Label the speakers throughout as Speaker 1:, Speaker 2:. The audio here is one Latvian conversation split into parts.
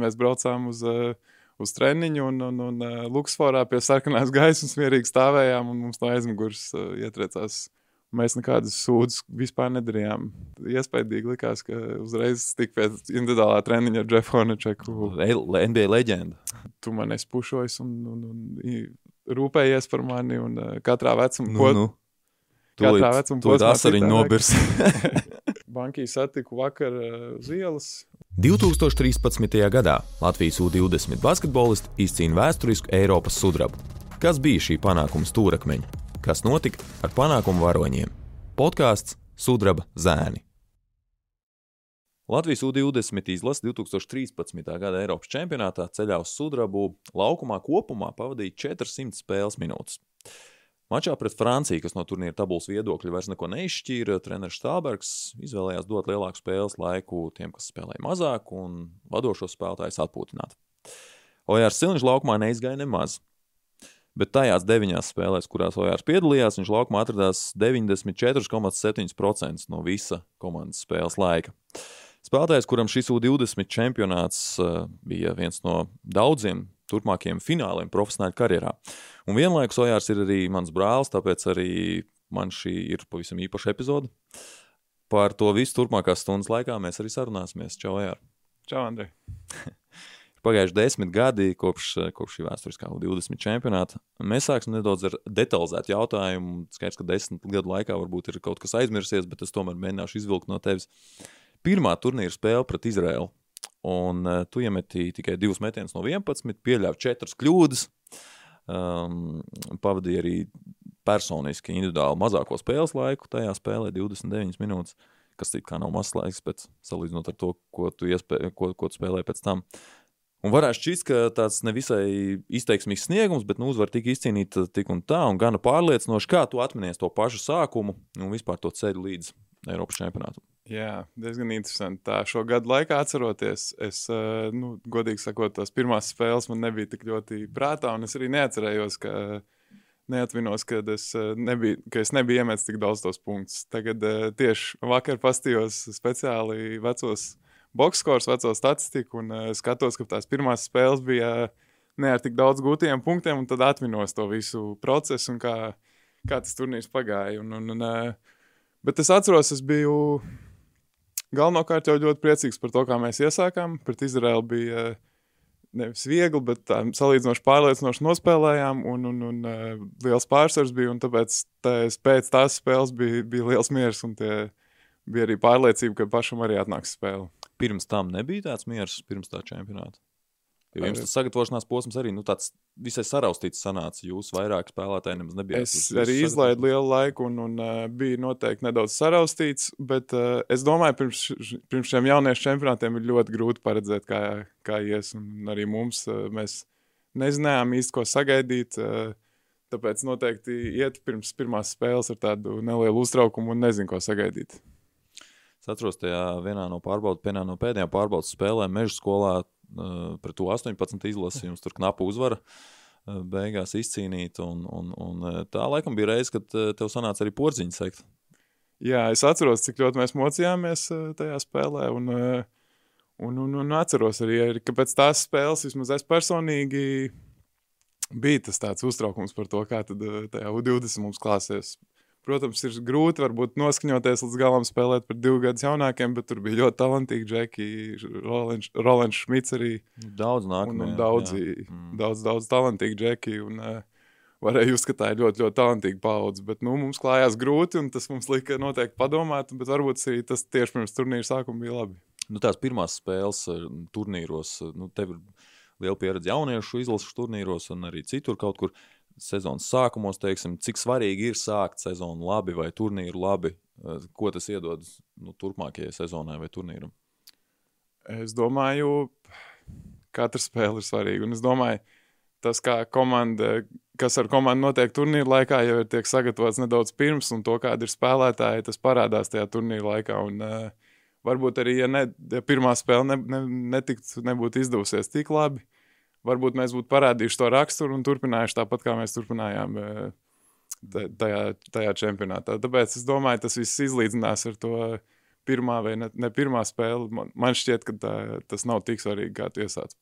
Speaker 1: Mēs braucām uz, uz treniņu un, un, un Luksforā pie sarkanās gaismas mierīgi stāvējām un mums no aizmugures ietriecās Mēs nekādas sūdzes vispār nedarījām. Iespējams, likās, ka uzreiz tik pēc individuālā treniņa ar Jeffu Honečeku.
Speaker 2: NBA leģenda.
Speaker 1: Tu man esi pušojis un, un, un rūpējies par mani un katrā vecumā.
Speaker 2: Nu, nu. Katrā vecumā posmā tas arī nobirs.
Speaker 1: Bankī satiku vakar uz ielas.
Speaker 3: 2013. gadā Latvijas U-20 basketbolists izcīna vēsturisku Eiropas sudrabu. Kas bija šī panākuma stūrakmeņa? kas notika ar panākumu varoņiem. Podkāsts Sudraba zēni.
Speaker 2: Latvijas U-20 izlase 2013. gada Eiropas čempionātā ceļā uz sudrabu laukumā kopumā pavadīja 400 spēles minūtes. Mačā pret Franciju, kas no turnīra tabulas viedokļa vairs neko neizšķīra, treneris Stābergs izvēlējās dot lielāku spēles laiku tiem, kas spēlēja mazāk, un vadošos spēlētājus atpūtināt. Ojārs Silņš laukumā neizgāja nemaz. Bet tajās deviņās spēlēs, kurās Ojārs piedalījās, viņš laukumā atradās 94,7% no visa komandas spēles laika. Spēlētājs, kuram šis U20 čempionāts uh, bija viens no daudziem turpmākajiem fināliem profesionāļa karjerā. Un vienlaikus Ojārs ir arī mans brālis, tāpēc arī man šī ir pavisam īpaša epizode. Par to visu turpmākās stundas laikā mēs arī sarunāsimies. Čau, Ojār!
Speaker 1: Čau, Andrej!
Speaker 2: pagājuši desmit gadi kopš, kopš šī vēsturiskā U20 čempionāta. Mēs sāksim nedaudz ar detalizētu jautājumu. Skaidrs, ka desmit gadu laikā varbūt ir kaut kas aizmirsies, bet es tomēr mēģināšu izvilkt no tevis. Pirmā turnīra spēle pret Izraēlu. Un uh, tu iemetīji tikai divus metienus no 11, pieļāvi četras kļūdas. Um, pavadīja arī personiski, individuāli mazāko spēles laiku. Tajā spēlē 29 minūtes, kas it kā nav mazs laiks, bet salīdzinot ar to, ko tu, iespē, ko, ko tu spēlēji pēc tam. Un varētu šķist, ka tāds nevisai izteiksmīgs sniegums, bet nu, uzvar tika izcīnīta tik un tā, un gana pārliecinoši, kā tu atminies to pašu sākumu un vispār to ceļu līdz Eiropas čempionātam.
Speaker 1: Jā, diezgan interesanti. Tā šo gadu laikā atceroties, es, eh, nu, godīgi sakot, tās pirmās spēles man nebija tik ļoti prātā, un es arī neatcerējos, ka neatminos, ka es, eh, nebiju, ka es nebiju iemetis tik daudz tos punktus. Tagad eh, tieši vakar pastījos speciāli vecos boxskors, veco statistiku, un skatos, ka tās pirmās spēles bija ne ar tik daudz gūtiem punktiem, un tad atminos to visu procesu un kā, kā tas turnīrs pagāja. Un, un, un, bet es atceros, es biju galvenokārt jau ļoti priecīgs par to, kā mēs iesākām. Pret Izraelu bija uh, nevis viegli, bet tā, salīdzinoši pārliecinoši nospēlējām, un, un, un uh, liels pārsvars bija. Tāpēc tās, pēc tās spēles bija, bija liels miers, un bija arī pārliecība, ka pašam arī atnāks spēle
Speaker 2: pirms tam nebija tāds miers, pirms tā čempionāta. Jo jums tas sagatavošanās posms arī nu, tāds visai saraustīts sanāca. Jūs vairāk spēlētāji nemaz nebijāt.
Speaker 1: Es jūs, arī izlaidu lielu laiku un, un uh, bija noteikti nedaudz saraustīts, bet uh, es domāju, pirms, pirms šiem jauniešu čempionātiem ir ļoti grūti paredzēt, kā, kā ies. Un arī mums uh, mēs nezinājām īsti, ko sagaidīt. Uh, tāpēc noteikti iet pirms pirmās spēles ar tādu nelielu uztraukumu un nezinu, ko sagaidīt.
Speaker 2: Es atceros, tajā vienā no pārbaudas, vienā no pēdējām pārbaudas spēlēm meža skolā pret to 18 izlasījums, tur knapu uzvara uh, beigās izcīnīt. Un, un, un tā laikam bija reize, kad tev sanāca arī porziņu sekt.
Speaker 1: Jā, es atceros, cik ļoti mēs mocījāmies tajā spēlē. Un, un, un, un atceros arī, ka pēc tās spēles vismaz es personīgi bija tas tāds uztraukums par to, kā tad tajā U20 mums klāsies. Protams, ir grūti varbūt noskaņoties līdz galam spēlēt par divu gadus jaunākiem, bet tur bija ļoti talantīgi džeki, Rolands Šmits arī.
Speaker 2: Daudz
Speaker 1: nākamie. Daudzi, mm. daudz, daudz talantīgi džeki. Un, uh, varēja uzskatīt, ka ļoti, ļoti talantīga paudze. Bet nu, mums klājās grūti, un tas mums lika noteikti padomāt. Bet varbūt arī tas tieši pirms turnīra sākuma bija labi.
Speaker 2: Nu, tās pirmās spēles eh, turnīros, nu, tev ir liela pieredze jauniešu izlases turnīros un arī citur kaut kur sezonas sākumos, teiksim, cik svarīgi ir sākt sezonu labi vai turnīru labi, eh, ko tas iedod nu, turpmākajai sezonai vai turnīram?
Speaker 1: Es domāju, katra spēle ir svarīga. Un es domāju, tas, kā komanda, kas ar komandu notiek turnīra laikā, jau ir tiek sagatavots nedaudz pirms, un to, kāda ir spēlētāja, tas parādās tajā turnīra laikā. Un, uh, varbūt arī, ja, ne, ja pirmā spēle ne, ne, netiktu, nebūtu izdevusies tik labi, uh, varbūt mēs būtu parādījuši to raksturu un turpinājuši tāpat, kā mēs turpinājām eh, tajā, tajā čempionātā. Tāpēc es domāju, tas viss izlīdzinās ar to pirmā vai ne, ne pirmā spēle. Man, man šķiet, ka tā, tas nav tik svarīgi, kā tu iesāc.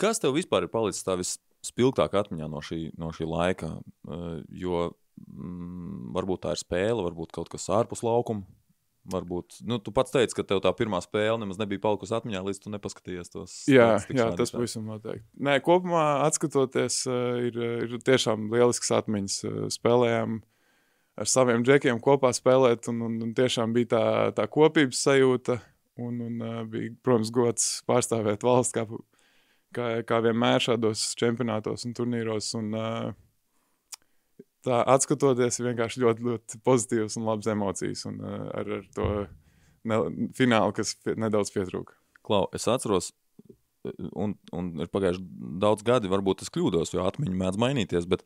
Speaker 2: Kas tev vispār ir palicis tā vispilgtāk atmiņā no šī, no šī laika? Uh, jo mm, varbūt tā ir spēle, varbūt kaut kas ārpus laukuma. Varbūt, nu, tu pats teici, ka tev tā pirmā spēle nemaz nebija palikusi atmiņā, līdz tu nepaskatījies tos.
Speaker 1: Jā, jā tas pavisam noteikti. Nē, kopumā atskatoties, ir, ir tiešām lielisks atmiņas. Spēlējām ar saviem džekiem kopā spēlēt, un, un, un tiešām bija tā, tā kopības sajūta. Un, un bija, protams, gods pārstāvēt valsts kā, kā, kā vienmēr šādos čempionātos un turnīros. Un, uh, tā atskatoties, vienkārši ļoti, ļoti pozitīvas un labas emocijas. Un, uh, ar, ar to ne, finālu, kas pie, nedaudz pietrūka.
Speaker 2: Klau, es atceros, un, un ir pagājuši daudz gadi, varbūt es kļūdos, jo atmiņa mēdz mainīties. Bet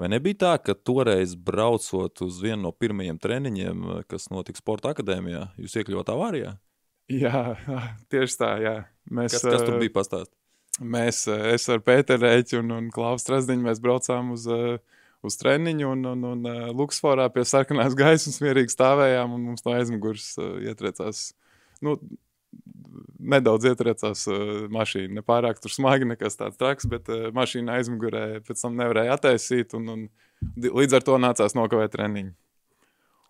Speaker 2: vai nebija tā, ka toreiz braucot uz vienu no pirmajiem treniņiem, kas notika Sporta akadēmijā, jūs iekļuvāt avārijā?
Speaker 1: Jā, tieši tā. Jā.
Speaker 2: Mēs, kas, kas tur bija pastāstīt?
Speaker 1: Mēs, es ar Pēteru Rēķu un, un Klaus Trasdiņu, mēs braucām uz uh, uz treniņu, un, un, un uh, Luksforā pie sarkanās gaismas mierīgi stāvējām, un mums no aizmugures uh, ietriecās. Nu, Nedaudz ietriecās uh, mašīna. Ne pārāk smagi, nekas tāds traks, bet uh, mašīna aizmugurē pēc tam nevarēja attaisīt. Un, un, līdz ar to nācās nokavēt treniņu.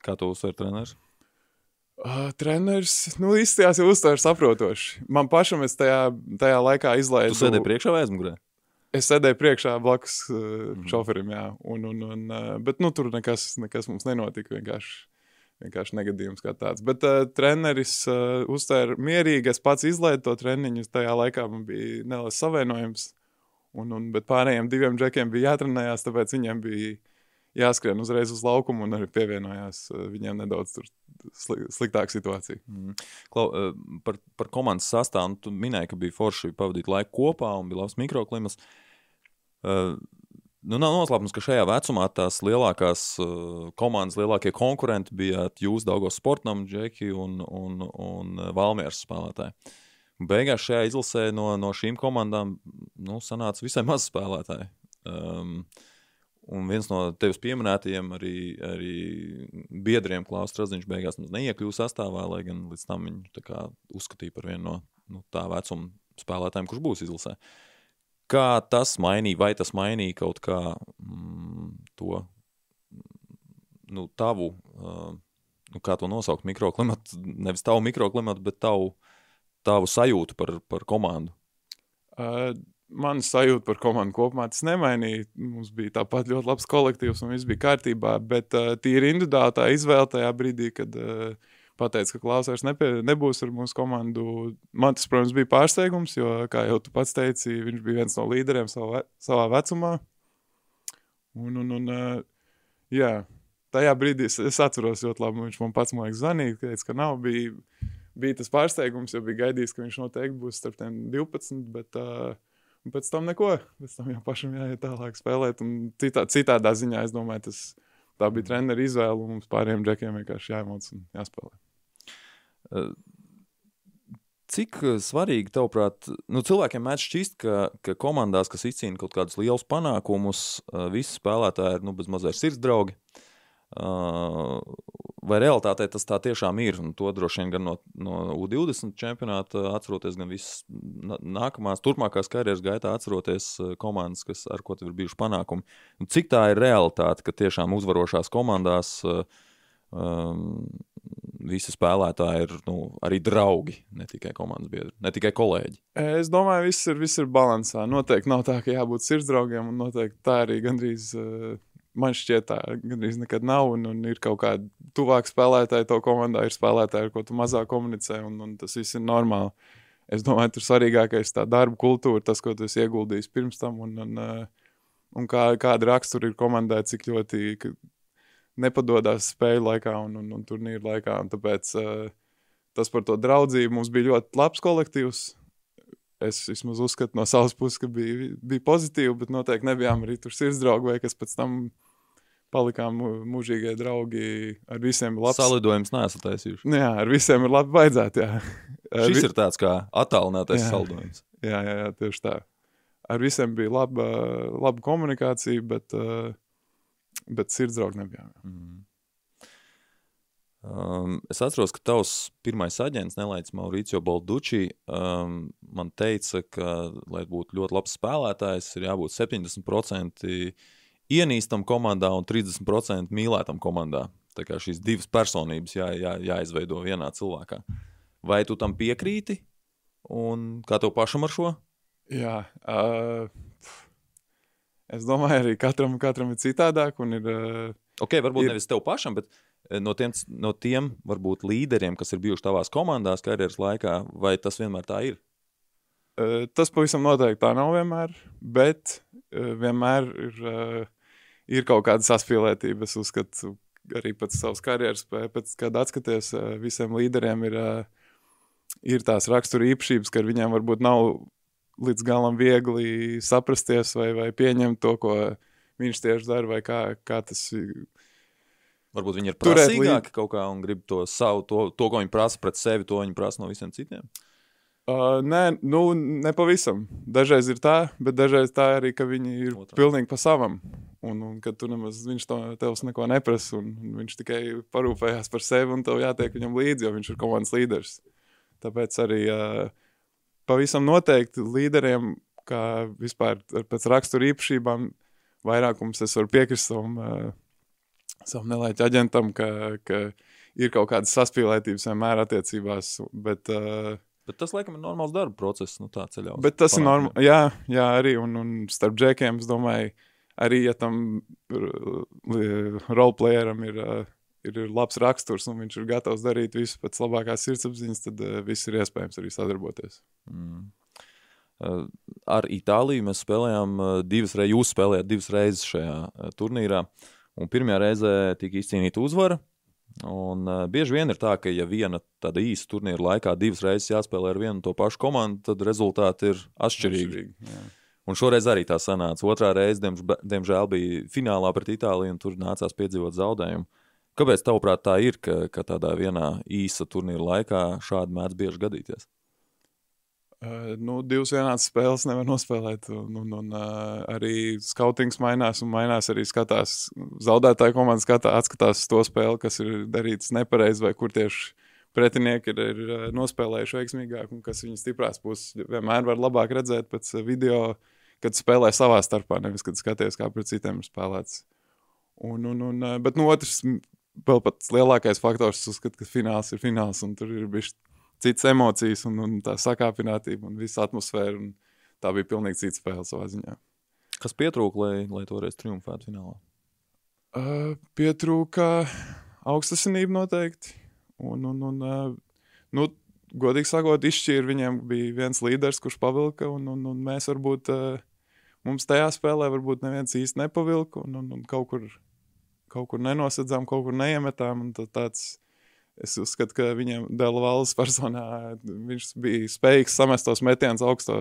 Speaker 2: Kā to uzsver treneris?
Speaker 1: Uh, treneris nu, izstājās jau uztver saprotoši. Man pašam es tajā, tajā laikā izlaidu.
Speaker 2: Tu sēdēji priekšā vai aizmugurē?
Speaker 1: Es sēdēju priekšā blakus uh, šoferim, jā, un, un, un, uh, bet nu, tur nekas, nekas mums nenotika. Vienkārši, vienkārši negadījums kā tāds. Bet uh, treneris uh, uztvēra mierīgi. Es pats izlaidu to treniņu. Tajā laikā man bija neliels savienojums. Un, un, bet pārējiem diviem džekiem bija jātrenējās, tāpēc viņiem bija jāskrien uzreiz uz laukumu un arī pievienojās uh, viņiem nedaudz sli, sliktāka situācija.
Speaker 2: Mm. Klau, par, par komandas sastāvu nu, tu minēji, ka bija forši pavadīt laiku kopā un bija labs mikroklimats. Uh, Uh, Nu, nav noslēpums, ka šajā vecumā tās lielākās uh, komandas, lielākie konkurenti bija jūs, Dārgos Sportam, Džeki un, un, un Valmieras spēlētāji. Beigās šajā izlasē no, no šīm komandām nu, sanāca visai maz spēlētāji. Um, un viens no tevis pieminētajiem, arī, arī biedriem, Klaus Strasdiņš, beigās neiekļuva sastāvā, lai gan līdz tam viņu uzskatīja par vienu no nu, tā vecuma spēlētājiem, kurš būs izlasē. Kā tas mainīja, vai tas mainīja kaut kā mm, to nu, tavu, uh, nu, kā to nosaukt, mikroklimatu, nevis tavu mikroklimatu, bet tavu, tavu sajūtu par, par komandu?
Speaker 1: Uh, Mana sajūta par komandu kopumā tas nemainīja. Mums bija tāpat ļoti labs kolektīvs un viss bija kārtībā, bet uh, tīri individuāli tā izvēle tajā brīdī, kad uh, pateica, ka Klausers nebūs ar mūsu komandu. Man tas, protams, bija pārsteigums, jo, kā jau tu pats teici, viņš bija viens no līderiem savā, savā vecumā. Un, un, un, jā, tajā brīdī es, es atceros ļoti labi, viņš man pats, man liekas, zvanīja, teica, ka nav, bija, bija tas pārsteigums, jo bija gaidījis, ka viņš noteikti būs starp tiem 12, bet uh, pēc tam neko, pēc tam jau pašam jāiet tālāk spēlēt, un citā, citādā ziņā, es domāju, tas tā bija treneru izvēle, un mums pāriem džekiem vienkārši jāmāc un jāspēlē.
Speaker 2: Cik svarīgi, tavuprāt, nu, cilvēkiem mēdz šķist, ka, ka komandās, kas izcīna kaut kādus lielus panākumus, visi spēlētāji ir nu, bezmazliet sirdsdraugi. Vai realitātē tas tā tiešām ir? Un to droši vien gan no, no U20 čempionāta atceroties, gan visas nākamās, turpmākās karjeras gaitā atceroties komandas, kas, ar ko ir bijuši panākumi. Un cik tā ir realitāte, ka tiešām uzvarošās komandās um, visi spēlētāji ir nu, arī draugi, ne tikai komandas biedri, ne tikai kolēģi.
Speaker 1: Es domāju, viss ir, viss ir balansā. Noteikti nav tā, ka jābūt sirdsdraugiem, un noteikti tā arī gandrīz. Eh, man šķiet, tā gandrīz nekad nav. Un, un ir kaut kāda tuvāka spēlētāja, to komandā ir spēlētāji, ar ko tu mazāk komunicē, un, un tas viss ir normāli. Es domāju, tur svarīgākais ir tā darba kultūra, tas, ko tu esi ieguldījis pirms tam, un, un, eh, un kā, kāda rakstura ir komandai, cik ļoti nepadodas spēļu laikā un, un, un turnīru laikā. Un tāpēc uh, tas par to draudzību mums bija ļoti labs kolektīvs. Es vismaz uzskatu no savas puses, ka bija, bija pozitīvi, bet noteikti nebijām arī tur sirdsdraugi vai kas pēc tam palikām mūžīgie draugi. Ar visiem ir
Speaker 2: labi. Salidojums neesat taisījuši.
Speaker 1: Jā, ar visiem ir labi vajadzētu. Jā.
Speaker 2: Šis vi... ir tāds kā attālinātais salidojums.
Speaker 1: Jā, jā, jā, tieši tā. Ar visiem bija laba, laba komunikācija, bet uh, bet sirdsdraugi nebijām. Mm.
Speaker 2: Um, es atceros, ka tavs pirmais aģents, Nelaids Mauricio Balducci, um, man teica, ka, lai būtu ļoti labs spēlētājs, ir jābūt 70% ienīstam komandā un 30% mīlētam komandā. Tā kā šīs divas personības jā, jā, jāizveido vienā cilvēkā. Vai tu tam piekrīti? Un kā tev pašam ar šo?
Speaker 1: Jā, uh, es domāju, arī katram, katram ir citādāk. Ir, uh,
Speaker 2: ok, varbūt
Speaker 1: ir...
Speaker 2: nevis tev pašam, bet no tiem, no tiem varbūt līderiem, kas ir bijuši tavās komandās karjeras laikā, vai tas vienmēr tā ir?
Speaker 1: Uh, tas pavisam noteikti tā nav vienmēr, bet uh, vienmēr ir, ir kaut kāda saspīlētība. Es uzskatu, arī pēc savas karjeras, pēc kad atskaties, visiem līderiem ir, ir tās rakstura īpašības, ka viņiem varbūt nav līdz galam viegli saprasties vai, vai pieņemt to, ko viņš tieši dara, vai kā, kā tas ir
Speaker 2: Varbūt viņi ir prasīgāki kaut kā un grib to savu, to, to, ko viņi prasa pret sevi, to viņi prasa no visiem citiem.
Speaker 1: Uh, nē, nu, ne pavisam. Dažreiz ir tā, bet dažreiz tā arī, ka viņi ir Otrā. pilnīgi pa savam. Un, un kad tu nemaz viņš to tevs neko neprasa, un, un viņš tikai parūpējās par sevi, un tev jātiek viņam līdzi, jo viņš ir komandas līderis. Tāpēc arī uh, pavisam noteikti līderiem, kā vispār pēc rakstura īpašībām, vairākums es varu piekrist savam. Uh, savam nelaiķa aģentam, ka, ka ir kaut kādas saspīlētības vienmēr attiecībās. Bet, uh,
Speaker 2: bet tas, laikam, ir normāls darba process, nu tā ceļā.
Speaker 1: Bet tas panākumiem. ir normāli, jā, jā, arī, un, un starp džekiem, es domāju, arī, ja tam roleplayeram ir, ir, ir labs raksturs un viņš ir gatavs darīt visu pēc labākās sirdsapziņas, tad uh, viss ir iespējams arī sadarboties. Mm.
Speaker 2: Ar Itāliju mēs spēlējām divas reizes, jūs spēlējāt divas reizes šajā turnīrā. Uh, Un pirmajā reizē tika izcīnīta uzvara. Un, uh, bieži vien ir tā, ka, ja viena tāda īsa turnīra laikā divas reizes jāspēlē ar vienu to pašu komandu, tad rezultāti ir atšķirīgi. atšķirīgi un šoreiz arī tā sanāca. Otrā reize, diemžēl, bija finālā pret Itāliju, un tur nācās piedzīvot zaudējumu. Kāpēc, tavuprāt, tā ir, ka, ka tādā vienā īsa turnīra laikā šādi mēdz bieži gadīties?
Speaker 1: Uh, nu, divas vienādas spēles nevar nospēlēt. Un, un, un uh, arī skautings mainās, un mainās arī skatās. Zaudētāja komanda skatā, atskatās to spēli, kas ir darīts nepareizi, vai kur tieši pretinieki ir, ir nospēlējuši veiksmīgāk, un kas viņu stiprās puses. Vienmēr var labāk redzēt pēc video, kad spēlē savā starpā, nevis kad skaties, kā pret citiem ir spēlēts. Un, un, un, bet no otrs, vēl pats lielākais faktors, uzskat, ka fināls ir fināls, un tur ir bijis citas emocijas un, un tā sakāpinātība un visa atmosfēra. Un tā bija pilnīgi cita spēle savā ziņā.
Speaker 2: Kas pietrūka, lai, lai toreiz triumfētu finālā?
Speaker 1: Uh, pietrūka augstasinība noteikti. Un, un, un, uh, nu, godīgi sakot, izšķīra viņiem bija viens līderis, kurš pavilka, un, un, un mēs varbūt, uh, mums tajā spēlē varbūt neviens īsti nepavilka, un, un, un kaut kur, kaut kur nenosedzām, kaut kur neiemetām, un tā, tāds Es uzskatu, ka viņam dēļ valsts personā viņš bija spējīgs samest tos metienus augsto,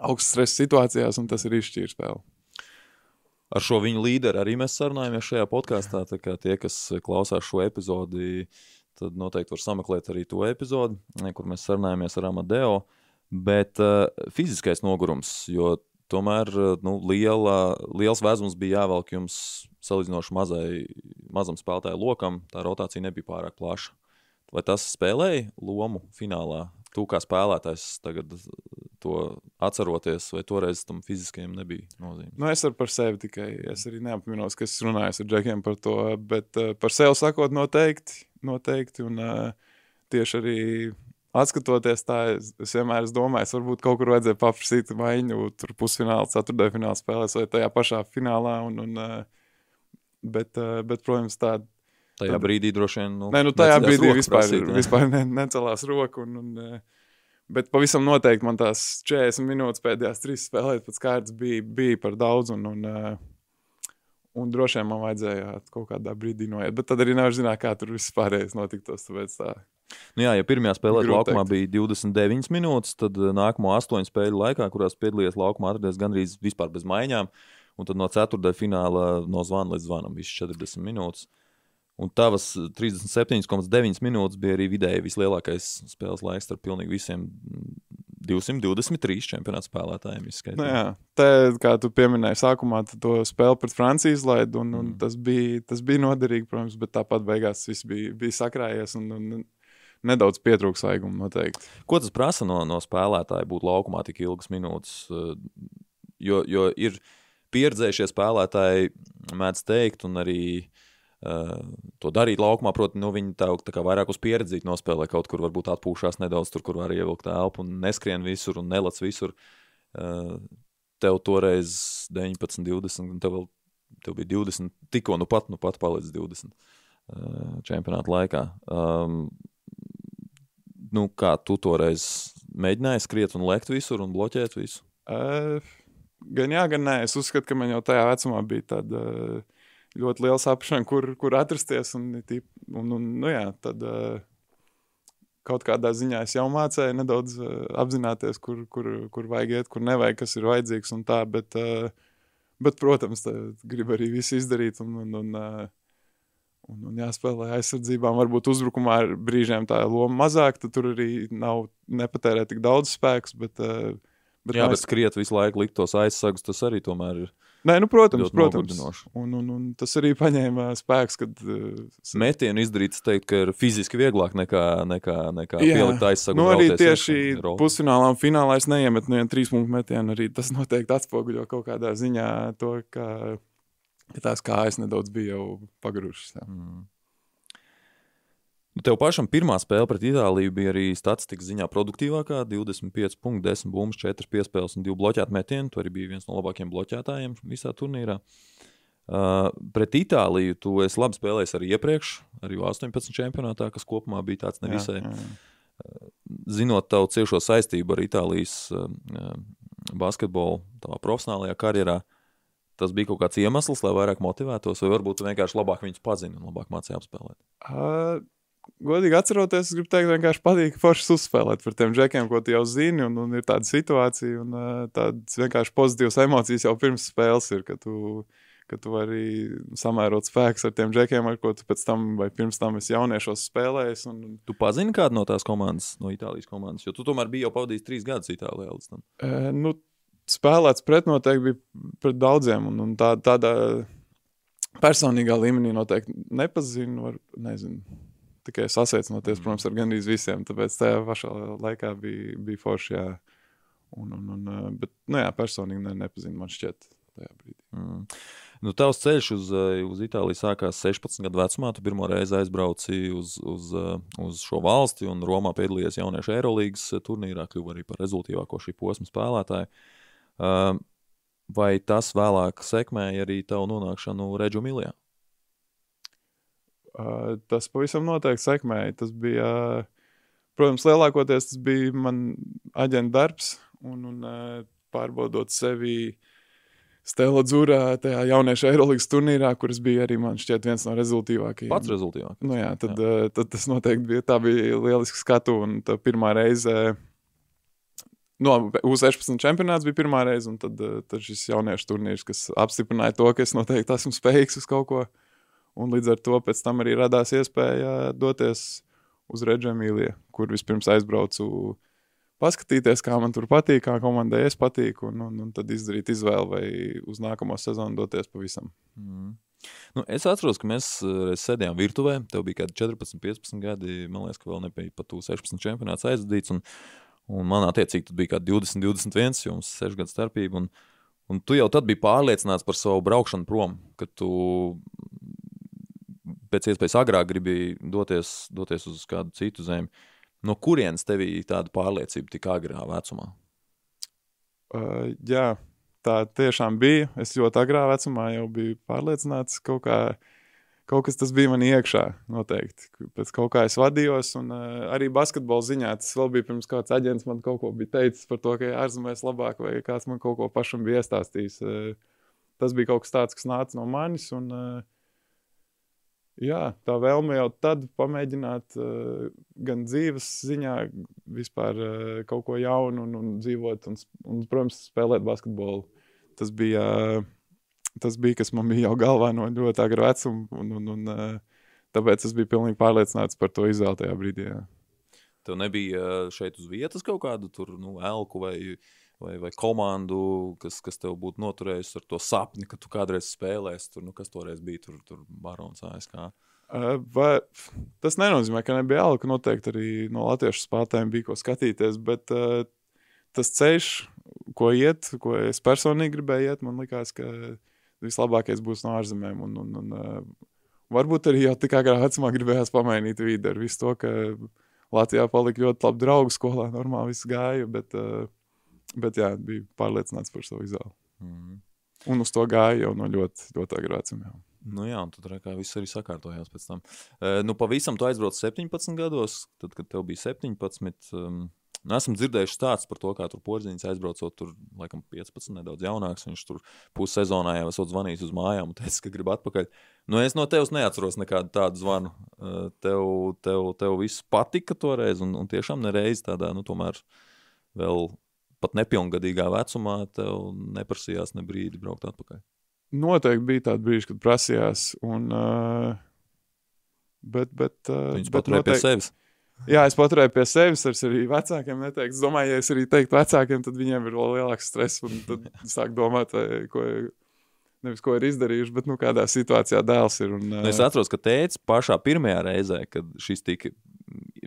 Speaker 1: augstu stresa situācijās, un tas ir izšķīrs spēle.
Speaker 2: Ar šo viņu līderi arī mēs sarunājamies šajā podkāstā. Tie, kas klausās šo epizodi, tad noteikti var sameklēt arī to epizodi, kur mēs sarunājamies ar Amadeo. Bet uh, fiziskais nogurums, jo tomēr nu, liela, liels vēzums bija jāvelk jums salīdzinoši mazai, mazam spēlētāju lokam, tā rotācija nebija pārāk plaša. Vai tas spēlēja lomu finālā? Tu kā spēlētājs tagad to atceroties, vai toreiz tam fiziskajam nebija nozīme?
Speaker 1: Nu, es varu par sevi tikai. Es arī neapminos, ka es runāju ar Džekiem par to, bet uh, par sevi sakot, noteikti. noteikti un, uh, tieši arī atskatoties tā, es, es vienmēr es domāju, es varbūt kaut kur vajadzēja paprasīt maiņu, tur pusfinālā, ceturtajā finālā spēlēs vai tajā pašā finālā. Un, un, uh, Bet, eh, bet protams, tāda.
Speaker 2: Tajā tad, brīdī droši vien. Nu,
Speaker 1: nē, nu, tajā brīdī vispār, prasīt, ne? vispār ne, necelās roku. Un, un, eh, bet pavisam noteikti man tās 40 minūtes pēdējās trīs spēlēt pēc kārtas bija, bija par daudz. Un, un, eh, un droši vien man vajadzēja kaut kādā brīdī noiet. Bet tad arī nevar zināt, kā tur viss pārējais notiktos. Tāpēc tā.
Speaker 2: Nu jā, ja pirmajā spēlē laukumā bija 29 minūtes, tad nākamo 8 spēļu laikā, kurās piedalījies laukumā, atradies gandrīz vispār bez maiņām. Uh, un tad no ceturtā fināla no zvana līdz zvanam viss 40 minūtes. Un tavas 37,9 minūtes bija arī vidēji vislielākais spēles laiks starp pilnīgi visiem 223 čempionāta spēlētājiem.
Speaker 1: Nu, jā, te, kā tu pieminēji, sākumā to spēli pret Franciju izlaidu, un, un
Speaker 2: Mm.
Speaker 1: tas, bija, tas bija noderīgi, protams, bet tāpat beigās viss bija, bija sakrājies un, un nedaudz pietrūks svaiguma noteikti.
Speaker 2: Ko tas prasa no, no spēlētāja būt laukumā tik ilgas minūtes? Uh, Jo, jo ir pieredzējušie spēlētāji, mēdz teikt, un arī uh, to darīt laukumā, proti, nu, viņi tā, tā kā vairāk uz pieredzi nospēlē kaut kur, varbūt atpūšās nedaudz, tur, kur var ievilkt elpu un neskrien visur un nelec visur. Uh, tev toreiz 19, 20, un tev, vēl, tev bija 20, tikko nu pat, nu pat palicis 20 uh, čempionāta laikā. Um, nu, kā tu toreiz mēģināji skriet un lekt visur un bloķēt visu?
Speaker 1: Uh, gan jā, gan nē. Es uzskatu, ka man jau tajā vecumā bija tāda uh, ļoti liela saprāšana, kur, kur atrasties. Un, un, un, nu, jā, tad, uh, kaut kādā ziņā es jau mācīju nedaudz uh, apzināties, kur, kur, kur vajag iet, kur nevajag, kas ir vajadzīgs un tā. Bet, uh, bet protams, gribu arī visu izdarīt. Un, un, un, uh, Un, un jāspēlē aizsardzībām, varbūt uzbrukumā brīžiem tā loma mazāk, tad tur arī nav nepatērē tik daudz spēks. Bet, uh,
Speaker 2: Bet, Jā, bet skriet visu laiku, likt tos aizsagus, tas arī tomēr ir.
Speaker 1: Nē, nu, protams, protams. Un, un, un tas arī paņēma spēks, kad. Uh,
Speaker 2: Metienu izdarīt, es teiktu, ka ir fiziski vieglāk nekā, nekā, nekā
Speaker 1: Jā.
Speaker 2: pielikt aizsagu.
Speaker 1: nu, arī tieši pusfinālā un finālā es neiemetu nevienu trīs punktu metienu. Arī tas noteikti atspoguļo kaut kādā ziņā to, ka, ka tās kājas nedaudz bija jau pagarušas. Jā.
Speaker 2: Mm. Nu, Tev pašam pirmā spēle pret Itāliju bija arī statistikas ziņā produktīvākā. 25 punkti, 10 bumbas, 4 piespēles un 2 bloķēti metieni. Tu arī biji viens no labākajiem bloķētājiem visā turnīrā. Uh, pret Itāliju tu esi labi spēlējis arī iepriekš, arī 18 čempionātā, kas kopumā bija tāds nevisai.
Speaker 1: Jā, jā.
Speaker 2: Zinot tavu ciešo saistību ar Itālijas uh, uh, basketbolu, tavā profesionālajā karjerā, tas bija kaut kāds iemesls, lai vairāk motivētos, vai varbūt vienkārši labāk viņus pazini un labāk mācīji apspēlēt.
Speaker 1: Uh, godīgi atceroties, es gribu teikt, vienkārši patīk forši uzspēlēt par tiem džekiem, ko tu jau zini. Un, un ir tāda situācija, un uh, tādas vienkārši pozitīvas emocijas jau pirms spēles ir, ka tu, ka tu vari samērot spēkus ar tiem džekiem, ar ko tu pēc tam vai pirms tam esi jauniešos spēlējis. Un,
Speaker 2: Tu pazini kādu no tās komandas, no Itālijas komandas, jo tu tomēr biji jau pavadījis trīs gadus Itālijā līdz tam.
Speaker 1: uh, nu, spēlēts pret noteikti bija pret daudziem, un, un tā, tādā personīgā līmenī noteikti nepazinu, var, nezinu. Tikai sasveicinoties, protams, ar gandrīz visiem. Tāpēc tajā pašā laikā bija, bija forši. Jā. Un, un, un, uh, bet, nu jā, personīgi ne, nepazinu, man šķiet, tajā brīdī.
Speaker 2: Mm. Nu, tavs ceļš uz, eh, uz Itāliju sākās 16 gadu vecumā. Tu pirmo reizi aizbrauci uz, uz, eh, uz šo valsti un Romā piedalījies jauniešu Eirolandes turnīrā, kļuva arī par rezultātīvāko šī posma spēlētāju. Vai tas vēlāk sekmēja arī tavu nonākšanu Reģu Miljā?
Speaker 1: Uh, tas pavisam noteikti sekmēja. Tas bija, uh, protams, lielākoties tas bija man aģenta darbs un, un uh, pārbaudot sevi. Stela Dzūrā, tajā jauniešu Eirolandes turnīrā, kuras bija arī man šķiet viens no rezultātīvākajiem.
Speaker 2: Pats rezultātīvākais.
Speaker 1: Nu jā, tad, jā. tad tas noteikti bija. Tā bija lieliska skatu. Un pirmā reize, no U16 čempionāts bija pirmā reize, un tad, tad šis jauniešu turnīrs, kas apstiprināja to, ka es noteikti esmu spējīgs uz kaut ko. Un līdz ar to pēc tam arī radās iespēja doties uz Reģemīliju, kur vispirms aizbraucu paskatīties, kā man tur patīk, kā komandai es patīku, un, un, un tad izdarīt izvēli vai uz nākamo sezonu doties pavisam.
Speaker 2: Mm. Nu, es atceros, ka mēs uh, sēdējām virtuvē. Tev bija kaut kādi 14, 15 gadi. Man liekas, ka vēl nebija pat 16 čempionāts aizdīts. Un, un man attiecīgi bija kaut kādi 20, 21, jo mums ir 6 gadu starpība. Un, un tu jau tad biji pārliecināts par savu braukšanu prom, ka tu pēc iespējas agrāk gribi doties, doties uz kādu citu zemi. No kurienes tev bija tāda pārliecība tik agrā vecumā?
Speaker 1: Uh, jā, tā tiešām bija. Es ļoti agrā vecumā jau biju pārliecināts, ka kaut, kā, kaut kas tas bija man iekšā. Noteikti. Pēc kaut kā es vadījos, un uh, arī basketbola ziņā tas vēl bija pirms kāds aģents man kaut ko bija teicis par to, ka ārzemēs labāk, vai kāds man kaut ko pašam bija iestāstījis. Uh, tas bija kaut kas tāds, kas nāca no manis. Un, uh, Jā, tā vēlme jau tad pamēģināt uh, gan dzīves ziņā, vispār uh, kaut ko jaunu, un, un dzīvot, un, un, protams, spēlēt basketbolu. Tas bija, uh, tas bija, kas man bija jau galvā no ļoti agra vecuma, un, un, un uh, tāpēc es biju pilnīgi pārliecināts par to izvēli tajā brīdī. Jā.
Speaker 2: Tev nebija šeit uz vietas kaut kādu tur, nu, elku vai, vai, vai komandu, kas, kas tev būtu noturējusi ar to sapni, ka tu kādreiz spēlēsi tur, nu, kas toreiz bija tur, tur Barons ASK.
Speaker 1: Vai, tas nenozīmē, ka nebija alka. Noteikti arī no latviešu spēlētājiem bija ko skatīties, bet uh, tas ceļš, ko iet, ko es personīgi gribēju iet, man likās, ka vislabākais būs no ārzemēm. Un, un, un, uh, varbūt arī jau tik agrā vecumā gribējās pamainīt vidi ar visu to, ka Latvijā palika ļoti labi draugi skolā, normāli viss gāja, bet, uh, bet jā, bija pārliecināts par savu izvēli. Mm. Un uz to gāja jau no ļoti, ļoti agrā vecuma.
Speaker 2: Nu jā, un kā viss arī sakārtojās pēc tam. Uh, nu, pavisam tu aizbrauc 17 gados, tad, kad tev bija 17. Um, Nu, esam dzirdējuši stāstus par to, kā tur porziņš aizbraucot, tur laikam 15, nedaudz jaunāks. Viņš tur pussezonā jau esot zvanījis uz mājām un teica, ka grib atpakaļ. Nu, es no tevis neatceros nekādu tādu zvanu. Tev, tev, tev viss patika toreiz, un, un tiešām nereiz tādā, nu, tomēr vēl pat nepilngadīgā vecumā tev neprasījās ne brīdi braukt atpakaļ.
Speaker 1: Noteikti bija tādi brīži, kad prasījās. Un, uh, bet, bet, uh,
Speaker 2: Viņus paturēja noteikti... pie sevis.
Speaker 1: Jā, es paturēju pie sevis, es arī vecākiem neteiktu. Es domāju, ja es arī teiktu vecākiem, tad viņiem ir vēl lielāks stress. Tad sāk domāt, ko, nevis ko ir izdarījuši, bet nu, kādā situācijā dēls ir. Un,
Speaker 2: nu, es atceros, ka tēvs pašā pirmajā reizē, kad šis tika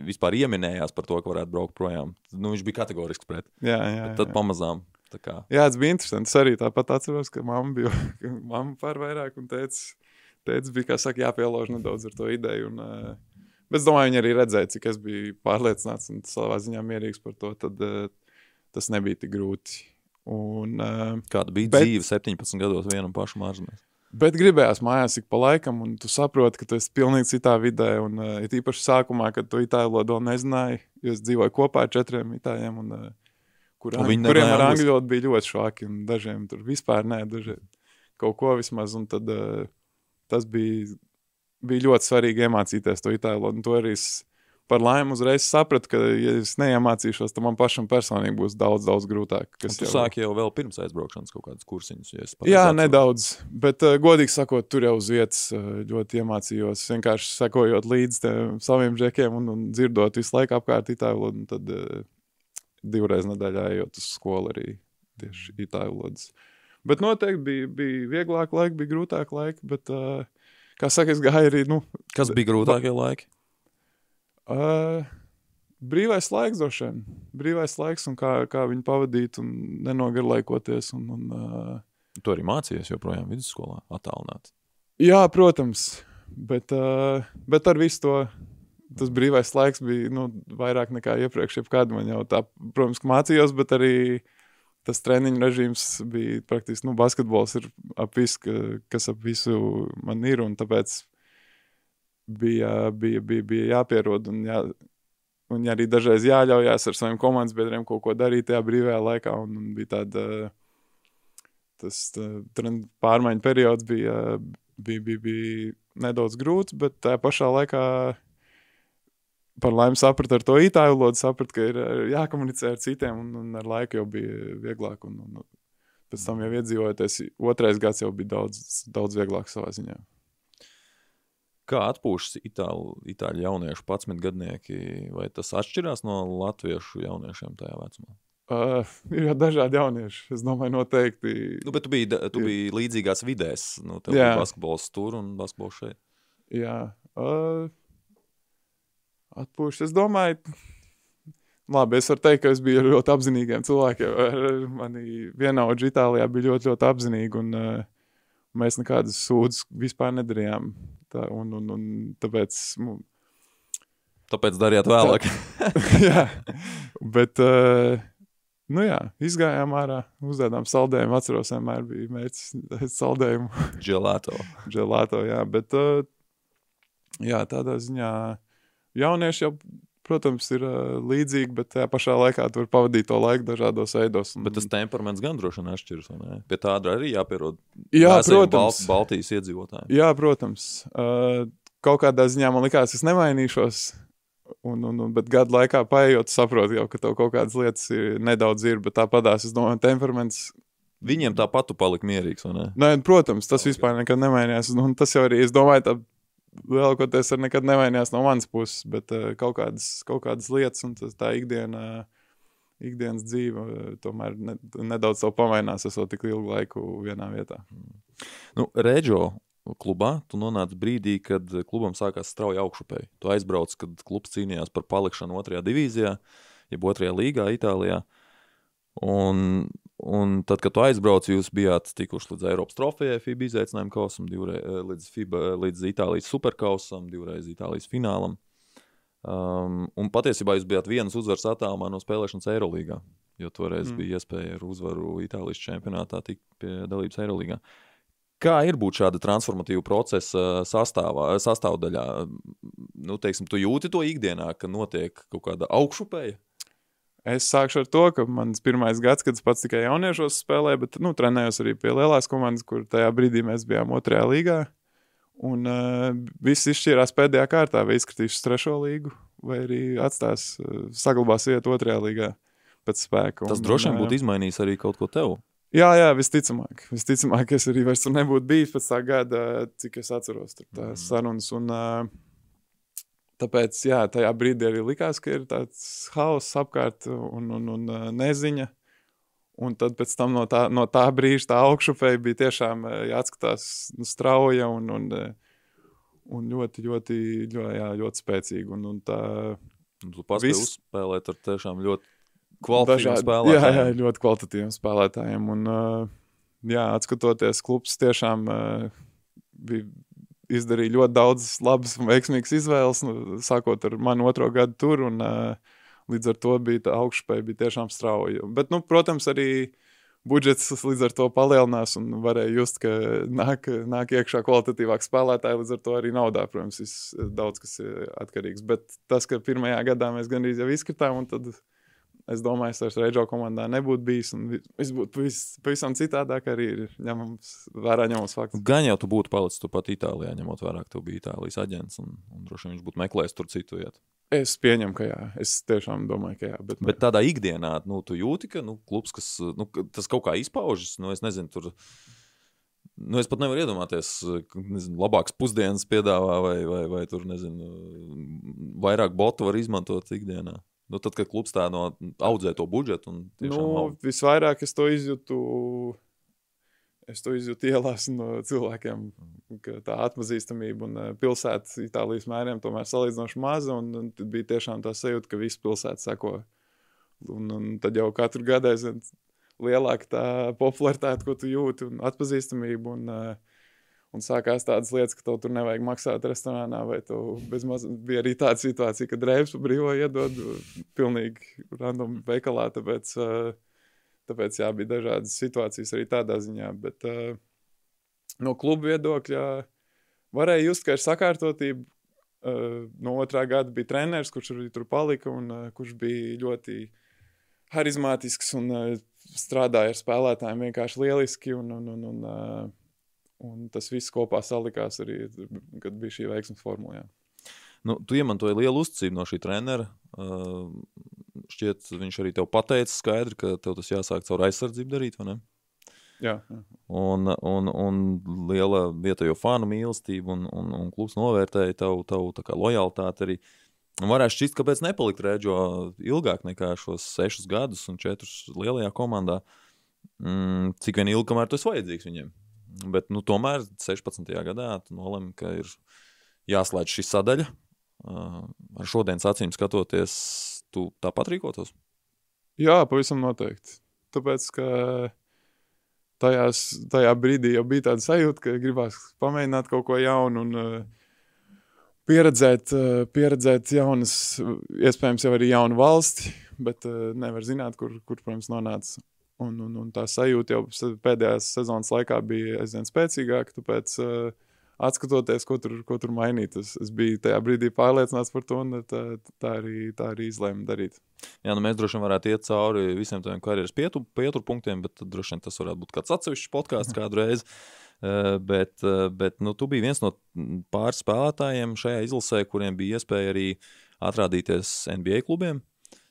Speaker 2: vispār ieminējās par to, ka varētu braukt projām, nu, viņš bija kategorisks pret.
Speaker 1: Jā, jā, jā.
Speaker 2: Tad pamazām.
Speaker 1: Jā, tas bija interesanti. Es arī tāpat atceros, ka mamma bija mamma par vairāk un teica, teica bija, kā saka, jāpielauž nedaudz ar to ideju. Un, uh, Bet es domāju, viņi arī redzēja, cik es biju pārliecināts un savā ziņā mierīgs par to. Tad uh, tas nebija tik grūti. Un, uh,
Speaker 2: Kāda bija bet, dzīve 17 gados vienam pašam ārzemēs?
Speaker 1: Bet gribējās mājās ik pa laikam, un tu saproti, ka tu esi pilnīgi citā vidē. Un, uh, it īpaši sākumā, kad tu itāļu valodu nezināji, jo es dzīvoju kopā ar četriem itāļiem, un, uh, kur, un kuriem ar angļu valodu bija ļoti švaki, un dažiem tur vispār nē, dažiem kaut ko vismaz. Un tad uh, tas bija bija ļoti svarīgi iemācīties to itāļu valodu. To arī es par laimi uzreiz sapratu, ka, ja es neiemācīšos, tad man pašam personīgi būs daudz, daudz grūtāk.
Speaker 2: Kas jau... sāki jau vēl pirms aizbraukšanas kaut kādus kursiņus. Ja
Speaker 1: Jā, atceru. nedaudz, bet uh, godīgi sakot, tur jau uz vietas uh, ļoti iemācījos. Vienkārši sekojot līdzi saviem džekiem un, un dzirdot visu laiku apkārt itāļu valodu. Tad divreiz nedēļā ejot uz skolu arī tieši itāļu valodas. Bet noteikti bija, bija vieglāk laiki, bija grūtāk laiki, bet kā saka, es gāju arī. Nu,
Speaker 2: Kas bija grūtākie laiki?
Speaker 1: Uh, brīvais laiks, droši vien. Brīvais laiks un kā, kā viņu pavadīt un nenogarlaikoties. Un, un, uh...
Speaker 2: Tu arī mācījies joprojām vidusskolā, attālināt.
Speaker 1: Jā, protams. Bet, uh, bet ar visu to tas brīvais laiks bija nu, vairāk nekā iepriekš. Jebkad man jau tā, protams, mācījos, bet arī uh, tas treniņu režīms bija praktiski, nu, basketbols ir ap visu, ka, kas ap visu man ir, tāpēc bija, bija, bija, bija jāpierod, un, jā, un arī dažreiz jāļaujās ar saviem komandas biedriem kaut ko darīt tajā brīvajā laikā, un, un bija tāda, tas tā, pārmaiņu periods bija, bija, bija, bija nedaudz grūts, bet tajā pašā laikā par laimi sapratu ar to itāļu valodu, sapratu, ka ir jākomunicē ar citiem, un, un ar laiku jau bija vieglāk. Un, un, pēc tam jau iedzīvojoties, otrais gads jau bija daudz, daudz vieglāk savā ziņā.
Speaker 2: Kā atpūšas itāļu, itāļu jauniešu 11 gadnieki, vai tas atšķirās no latviešu jauniešiem tajā vecumā?
Speaker 1: Uh, ir jau dažādi jaunieši. Es domāju, noteikti.
Speaker 2: Nu, bet tu biji, tu biji līdzīgās vidēs. Nu, tev bija basketbols tur un basketbols šeit.
Speaker 1: Jā. Uh, atpūšas. Es domāju, labi, es varu teikt, ka es biju ļoti apzinīgiem cilvēkiem. Mani vienaudži Itālijā bija ļoti, ļoti apzinīgi, un uh, mēs nekādas sūdzes vispār nedarījām. Tā, un, un, un tāpēc... Nu,
Speaker 2: Tāpēc darījāt vēlāk.
Speaker 1: Jā, bet... Uh, Nu jā, izgājām ārā, uzdevām saldējumu. Atceros, vienmēr bija mērķis saldējumu.
Speaker 2: Gelāto.
Speaker 1: Gelāto, jā, bet uh, jā, tādā ziņā jaunieši jau, protams, ir līdzīgi, bet tajā pašā laikā tur pavadīt to laiku dažādos veidos.
Speaker 2: Un... Bet tas temperaments gan droši vien atšķiras. Pie tāda arī jāpierod.
Speaker 1: Jā, protams.
Speaker 2: Balt Baltijas iedzīvotājiem.
Speaker 1: Jā, protams. Uh, kaut kādā ziņā man likās, es nemainīšos. Un, un, un, bet gadu laikā paiet, saprotu, jau, ka tev kaut kādas lietas ir, nedaudz ir, bet tāpatās, es domāju, temperaments
Speaker 2: Viņiem tāpat tu paliki mierīgs?
Speaker 1: Nē, protams, tas okay. vispār nekad nemainījās. Un tas jau arī, es domāju, tā lielākoties ar nekad nevainījās no manas puses, bet uh, kaut, kādas, kaut kādas lietas un tas, tā ikdiena, ikdienas dzīve uh, tomēr ne, nedaudz pamainās, esot tik ilgu laiku vienā vietā.
Speaker 2: Nu, Reģio klubā tu nonāci brīdī, kad klubam sākās strauji augšupēji. Tu aizbrauc, kad klubs cīnījās par palikšanu otrajā divīzijā, jeb otrajā līgā Itālijā. Un, un tad, kad tu aizbrauci, jūs bijāt tikuši līdz Eiropas trofejai, FIBA izaicinājuma kausam, divreiz, līdz, FIBA, līdz Itālijas superkausam, divreiz Itālijas finālam. Um, un patiesībā jūs bijāt vienas uzvaras attālumā no spēlēšanas Eirolandā, jo toreiz mm. bija iespēja ar uzvaru Itālijas čempionātā tikt pie dalības Eirolandā. Kā ir būt šāda transformatīva procesa sastāvā, sastāvdaļā? Nu, teiksim, tu jūti to ikdienā, ka notiek kaut kāda augšupēja?
Speaker 1: Es sākšu ar to, ka mans pirmais gads, kad es pats tikai jauniešos spēlēju, bet nu, trenējos arī pie lielās komandas, kur tajā brīdī mēs bijām otrajā līgā. Un uh, viss izšķīrās pēdējā kārtā, vai izskatīšu trešo līgu, vai arī atstās, uh, saglabās vietu otrajā līgā pēc spēka.
Speaker 2: Tas un, droši vien būtu izmainījis arī kaut ko tev.
Speaker 1: Jā, jā, visticamāk. Visticamāk, es arī vairs tur nebūtu bijis pēc tā gada, cik es atceros tās mm. sarunas. Un, uh, tāpēc, jā, tajā brīdī arī likās, ka ir tāds hauss apkārt un, un, un uh, neziņa. Un tad pēc tam no tā, no tā brīža tā augšupēja bija tiešām jāatskatās nu, strauja un, un, un ļoti, ļoti, ļoti, jā, ļoti spēcīga. Un, un tā,
Speaker 2: tu paspēji vis... uzspēlēt ar tiešām ļoti kvalitatīviem spēlētājiem.
Speaker 1: Jā, jā, ļoti kvalitatīviem spēlētājiem. Un, jā, atskatoties, klubs tiešām bija izdarīja ļoti daudz labas un veiksmīgas izvēles, nu, sākot ar manu otro gadu tur. Un, līdz ar to bija tā augšspēja bija tiešām strauja. Bet, nu, protams, arī budžets līdz ar to palielinās un varēja just, ka nāk, nāk iekšā kvalitatīvāk spēlētāji, līdz ar to arī naudā, protams, daudz kas ir atkarīgs. Bet tas, ka pirmajā gadā mēs gandrīz jau izkritām un tad Es domāju, es ar Reģio komandā nebūtu bijis. Viss būtu pavisam citādāk, arī ir ņemams vērā ņemams fakts.
Speaker 2: Gan jau tu būtu palicis tu pat Itālijā, ņemot vērā, ka tu biji Itālijas aģents, un, un droši vien viņš būtu meklējis tur citu vietu.
Speaker 1: Es pieņemu, ka jā. Es tiešām domāju, ka jā. Bet,
Speaker 2: bet tādā ikdienā, nu, tu jūti, ka nu, klubs, kas nu, tas kaut kā izpaužas, nu, es nezinu, tur. Nu, es pat nevaru iedomāties, nezinu, labākas pusdienas piedāvā, vai, vai, vai tur, nezinu, vairāk botu var izmantot ikdienā. Nu, tad, kad klubs tā no audzē to budžetu, un
Speaker 1: nu, aug. visvairāk es to izjūtu. Es to izjūtu ielās no cilvēkiem, ka tā atpazīstamība un eh, pilsētas Itālijas mēriem tomēr salīdzinoši maza. Un, un tad bija tiešām tā sajūta, ka visa pilsēta seko. Un, un tad jau katru gadu aizvien lielāka tā popularitāte, ko tu jūti, un atpazīstamība. Un, uh, Un sākās tādas lietas, ka tev tur nevajag maksāt restorānā, vai tu bezmaz bija arī tāda situācija, ka drēbes brīvo iedod pilnīgi random veikalā. Tāpēc, eh, tāpēc jā, bija dažādas situācijas arī tādā ziņā. Bet eh, no kluba viedokļa varēja just, ka ir sakārtotība. Eh, no otrā gada bija treneris, kurš arī tur palika un kurš bija ļoti harizmātisks un strādāja ar spēlētājiem vienkārši lieliski. Un, un, un, un, Un tas viss kopā salikās arī, kad bija šī veiksmes formula. Jā.
Speaker 2: Nu, tu iemantoji lielu uzticību no šī trenera. Uh, šķiet, viņš arī tev pateica skaidri, ka tev tas jāsāk caur aizsardzību darīt?
Speaker 1: Jā, jā.
Speaker 2: Un, un, un liela vietējo fanu mīlestība un, un, un klubs novērtēja tavu, tavu lojalitāti arī. Varētu šķist, kāpēc nepalikt Rēģo ilgāk nekā šos sešus gadus un četrus lielajā komandā. Mm, cik vien ilgi, kamēr tas vajadzīgs viņiem. Bet nu, tomēr 16. gadā nolēma, ka ir jāslēdz šī sadaļa. Uh, ar šodienas acīm skatoties, tu tāpat rīkotos?
Speaker 1: Jā, pavisam noteikti. Tāpēc, ka tajās, tajā brīdī jau bija tāda sajūta, ka gribās pamēģināt kaut ko jaunu un uh, pieredzēt, uh, pieredzēt jaunas, iespējams, jau arī jaunu valsti, bet nevar zināt, kur, kur protams, nonāca Un, un, un tā sajūta jau pēdējās sezonas laikā bija aizvien spēcīgāka. Tāpēc, uh, atskatoties, ko tur, ko tur mainīt, es, es biju tajā brīdī pārliecināts par to, un tā, tā, arī, tā arī izlēma darīt.
Speaker 2: Jā, nu mēs droši vien varētu iet cauri visiem tādiem karjeras pietur, pieturpunktiem, bet droši vien tas varētu būt kāds atsevišķs podkāsts kādreiz. Uh, bet, uh, bet nu, tu biji viens no pāris spēlētājiem šajā izlasē, kuriem bija iespēja arī atrādīties NBA klubiem.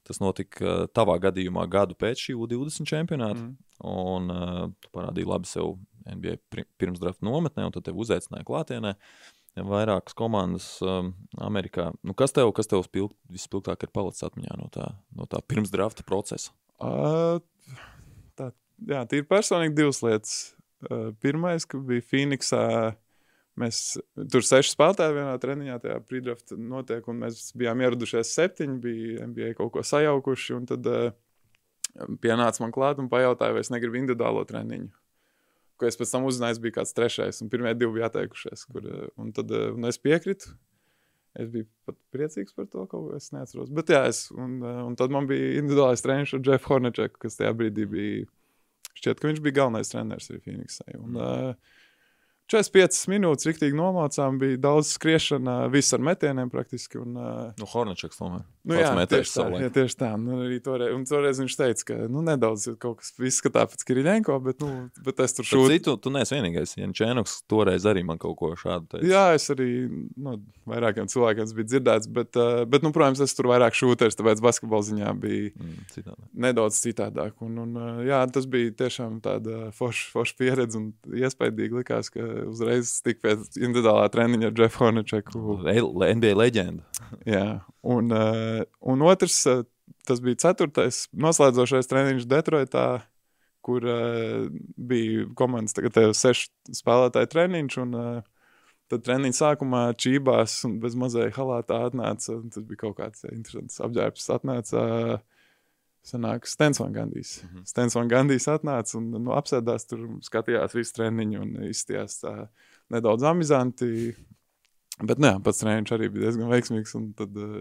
Speaker 2: Tas notika uh, tavā gadījumā gadu pēc šī U20 čempionāta. Mm. Un uh, tu parādīji labi sev NBA pirmsdrafta nometnē, un tad tevi uzaicināja klātienē. vairākas komandas um, Amerikā. Nu, kas tev, kas tev spilgt, vispilgtāk ir palicis atmiņā no tā, no tā pirms drafta procesa?
Speaker 1: Uh, tā, jā, tīri personīgi divas lietas. Uh, pirmais, ka bija Phoenixā. Mēs tur seši spēlētāji vienā treniņā, tajā pre-draft notiek, un mēs bijām ieradušies septiņi, bija NBA kaut ko sajaukuši, un tad uh, pienāca man klāt un pajautāja, vai es negribu individuālo treniņu ko es pēc tam uzzināju, bija kāds trešais, un pirmie divi bija atteikušies. Kur, eh, un tad eh, un es piekrītu. Es biju pat priecīgs par to, ko es neatceros. Bet, jā, es, un, eh, un tad man bija individuālais treneris ar Jeffu Hornečeku, kas tajā brīdī bija. Šķiet, ka viņš bija galvenais treneris arī Phoenixai. Un, mm. uh, 45 minūtes rīktīgi nomācām, bija daudz skriešana, viss ar metieniem praktiski. Un, uh,
Speaker 2: nu, Hornečaks tomēr.
Speaker 1: Nu, jā, tieši tā, jā, tieši tā. Nu, toreiz, un toreiz viņš teica, ka nu, nedaudz kaut kas izskatās pēc Kiriļenko, bet, nu, bet es tur šūtu.
Speaker 2: Citu, tu neesi vienīgais. Jančēnoks toreiz arī man kaut ko šādu teica.
Speaker 1: Jā, es arī nu, vairākiem cilvēkiem biju dzirdēts, bet, uh, bet nu, protams, es tur vairāk šūters, tāpēc basketbola ziņā bija mm, citādāk. nedaudz citādāk. Un, un, uh, jā, tas bija tiešām tāda forša forš pieredze un iespaidīgi likās, ka uzreiz tik pēc individuālā treniņa ar Jeffu Hornečeku.
Speaker 2: NBA leģenda.
Speaker 1: Jā, un, uh, un otrs, uh, tas bija ceturtais noslēdzošais treniņš Detroitā, kur uh, bija komandas tagad sešu spēlētāju treniņš. Un, Tad treniņa sākumā čībās un bez mazai halātā atnāca. Tas bija kaut kāds interesants apģērbs. Atnāca uh, Sanāk, Stensons Gandijs. Mm -hmm. Stensons Gandijs atnāca un nu, apsēdās tur, skatījās visu treniņu un izstījās tā nedaudz amizanti. Bet, nu, jā, pats treniņš arī bija diezgan veiksmīgs. Tad uh,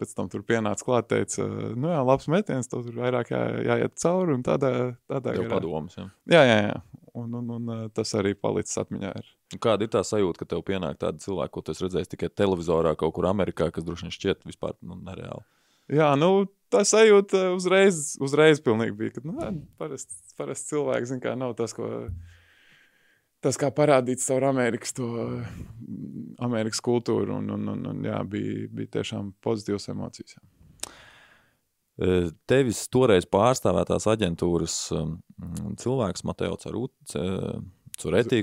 Speaker 1: pēc tam tur pienāca klāt, teica, nu jā, labs metiens, tur vairāk jā, jāiet cauri un tādā, tādā
Speaker 2: garā. padoms, jā.
Speaker 1: Jā, jā, jā. Un, un, un uh, tas arī palicis atmiņā. Ir.
Speaker 2: Kāda ir tā sajūta, ka tev pienāk tādi cilvēki, ko tu esi redzējis tikai televizorā kaut kur Amerikā, kas droši vien šķiet vispār nu, nereāli?
Speaker 1: Jā, nu, tā sajūta uzreiz, uzreiz bija, ka nu, parasti parast cilvēks, zin kā, nav tas, ko, tas kā parādīts caur Amerikas, to, Amerikas kultūru, un, un, un, un jā, bija, bija tiešām pozitīvas emocijas.
Speaker 2: E, tevis toreiz pārstāvētās aģentūras um, cilvēks Mateo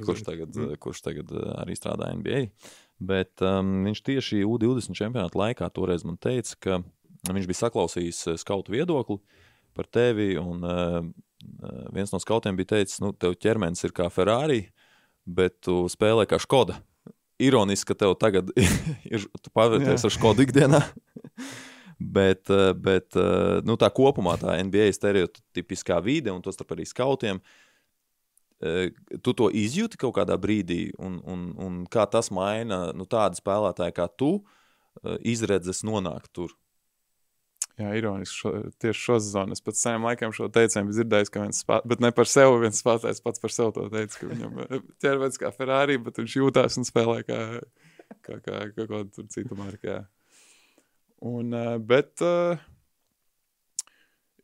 Speaker 2: kurš tagad, mm. kurš tagad uh, arī strādā NBA, bet um, viņš tieši U20 čempionāta laikā toreiz man teica, ka Viņš bija saklausījis eh, skautu viedokli par tevi, un uh, viens no skautiem bija teicis, nu, tev ķermenis ir kā Ferrari, bet tu spēlē kā Škoda. Ironiski, ka tev tagad ir, pavērties ar Škodu ikdienā. bet, bet nu, tā kopumā tā NBA stereotipiskā vide, un tos starp arī skautiem, tu to izjūti kaut kādā brīdī, un, un, un kā tas maina nu, tādu spēlētāju kā tu, izredzes nonākt tur.
Speaker 1: Jā, ironiski. Šo, tieši šo sezonu es pēc saviem laikiem šo teicienu dzirdēju, ka viens spēlētājs, bet ne par sevi, viens spēlētājs pats par sevi to teica, ka viņam eh, ķermenis kā Ferrari, bet viņš jūtās un spēlē kā, kā, kā, kā kaut kāda cita marka. Un, eh, bet, eh,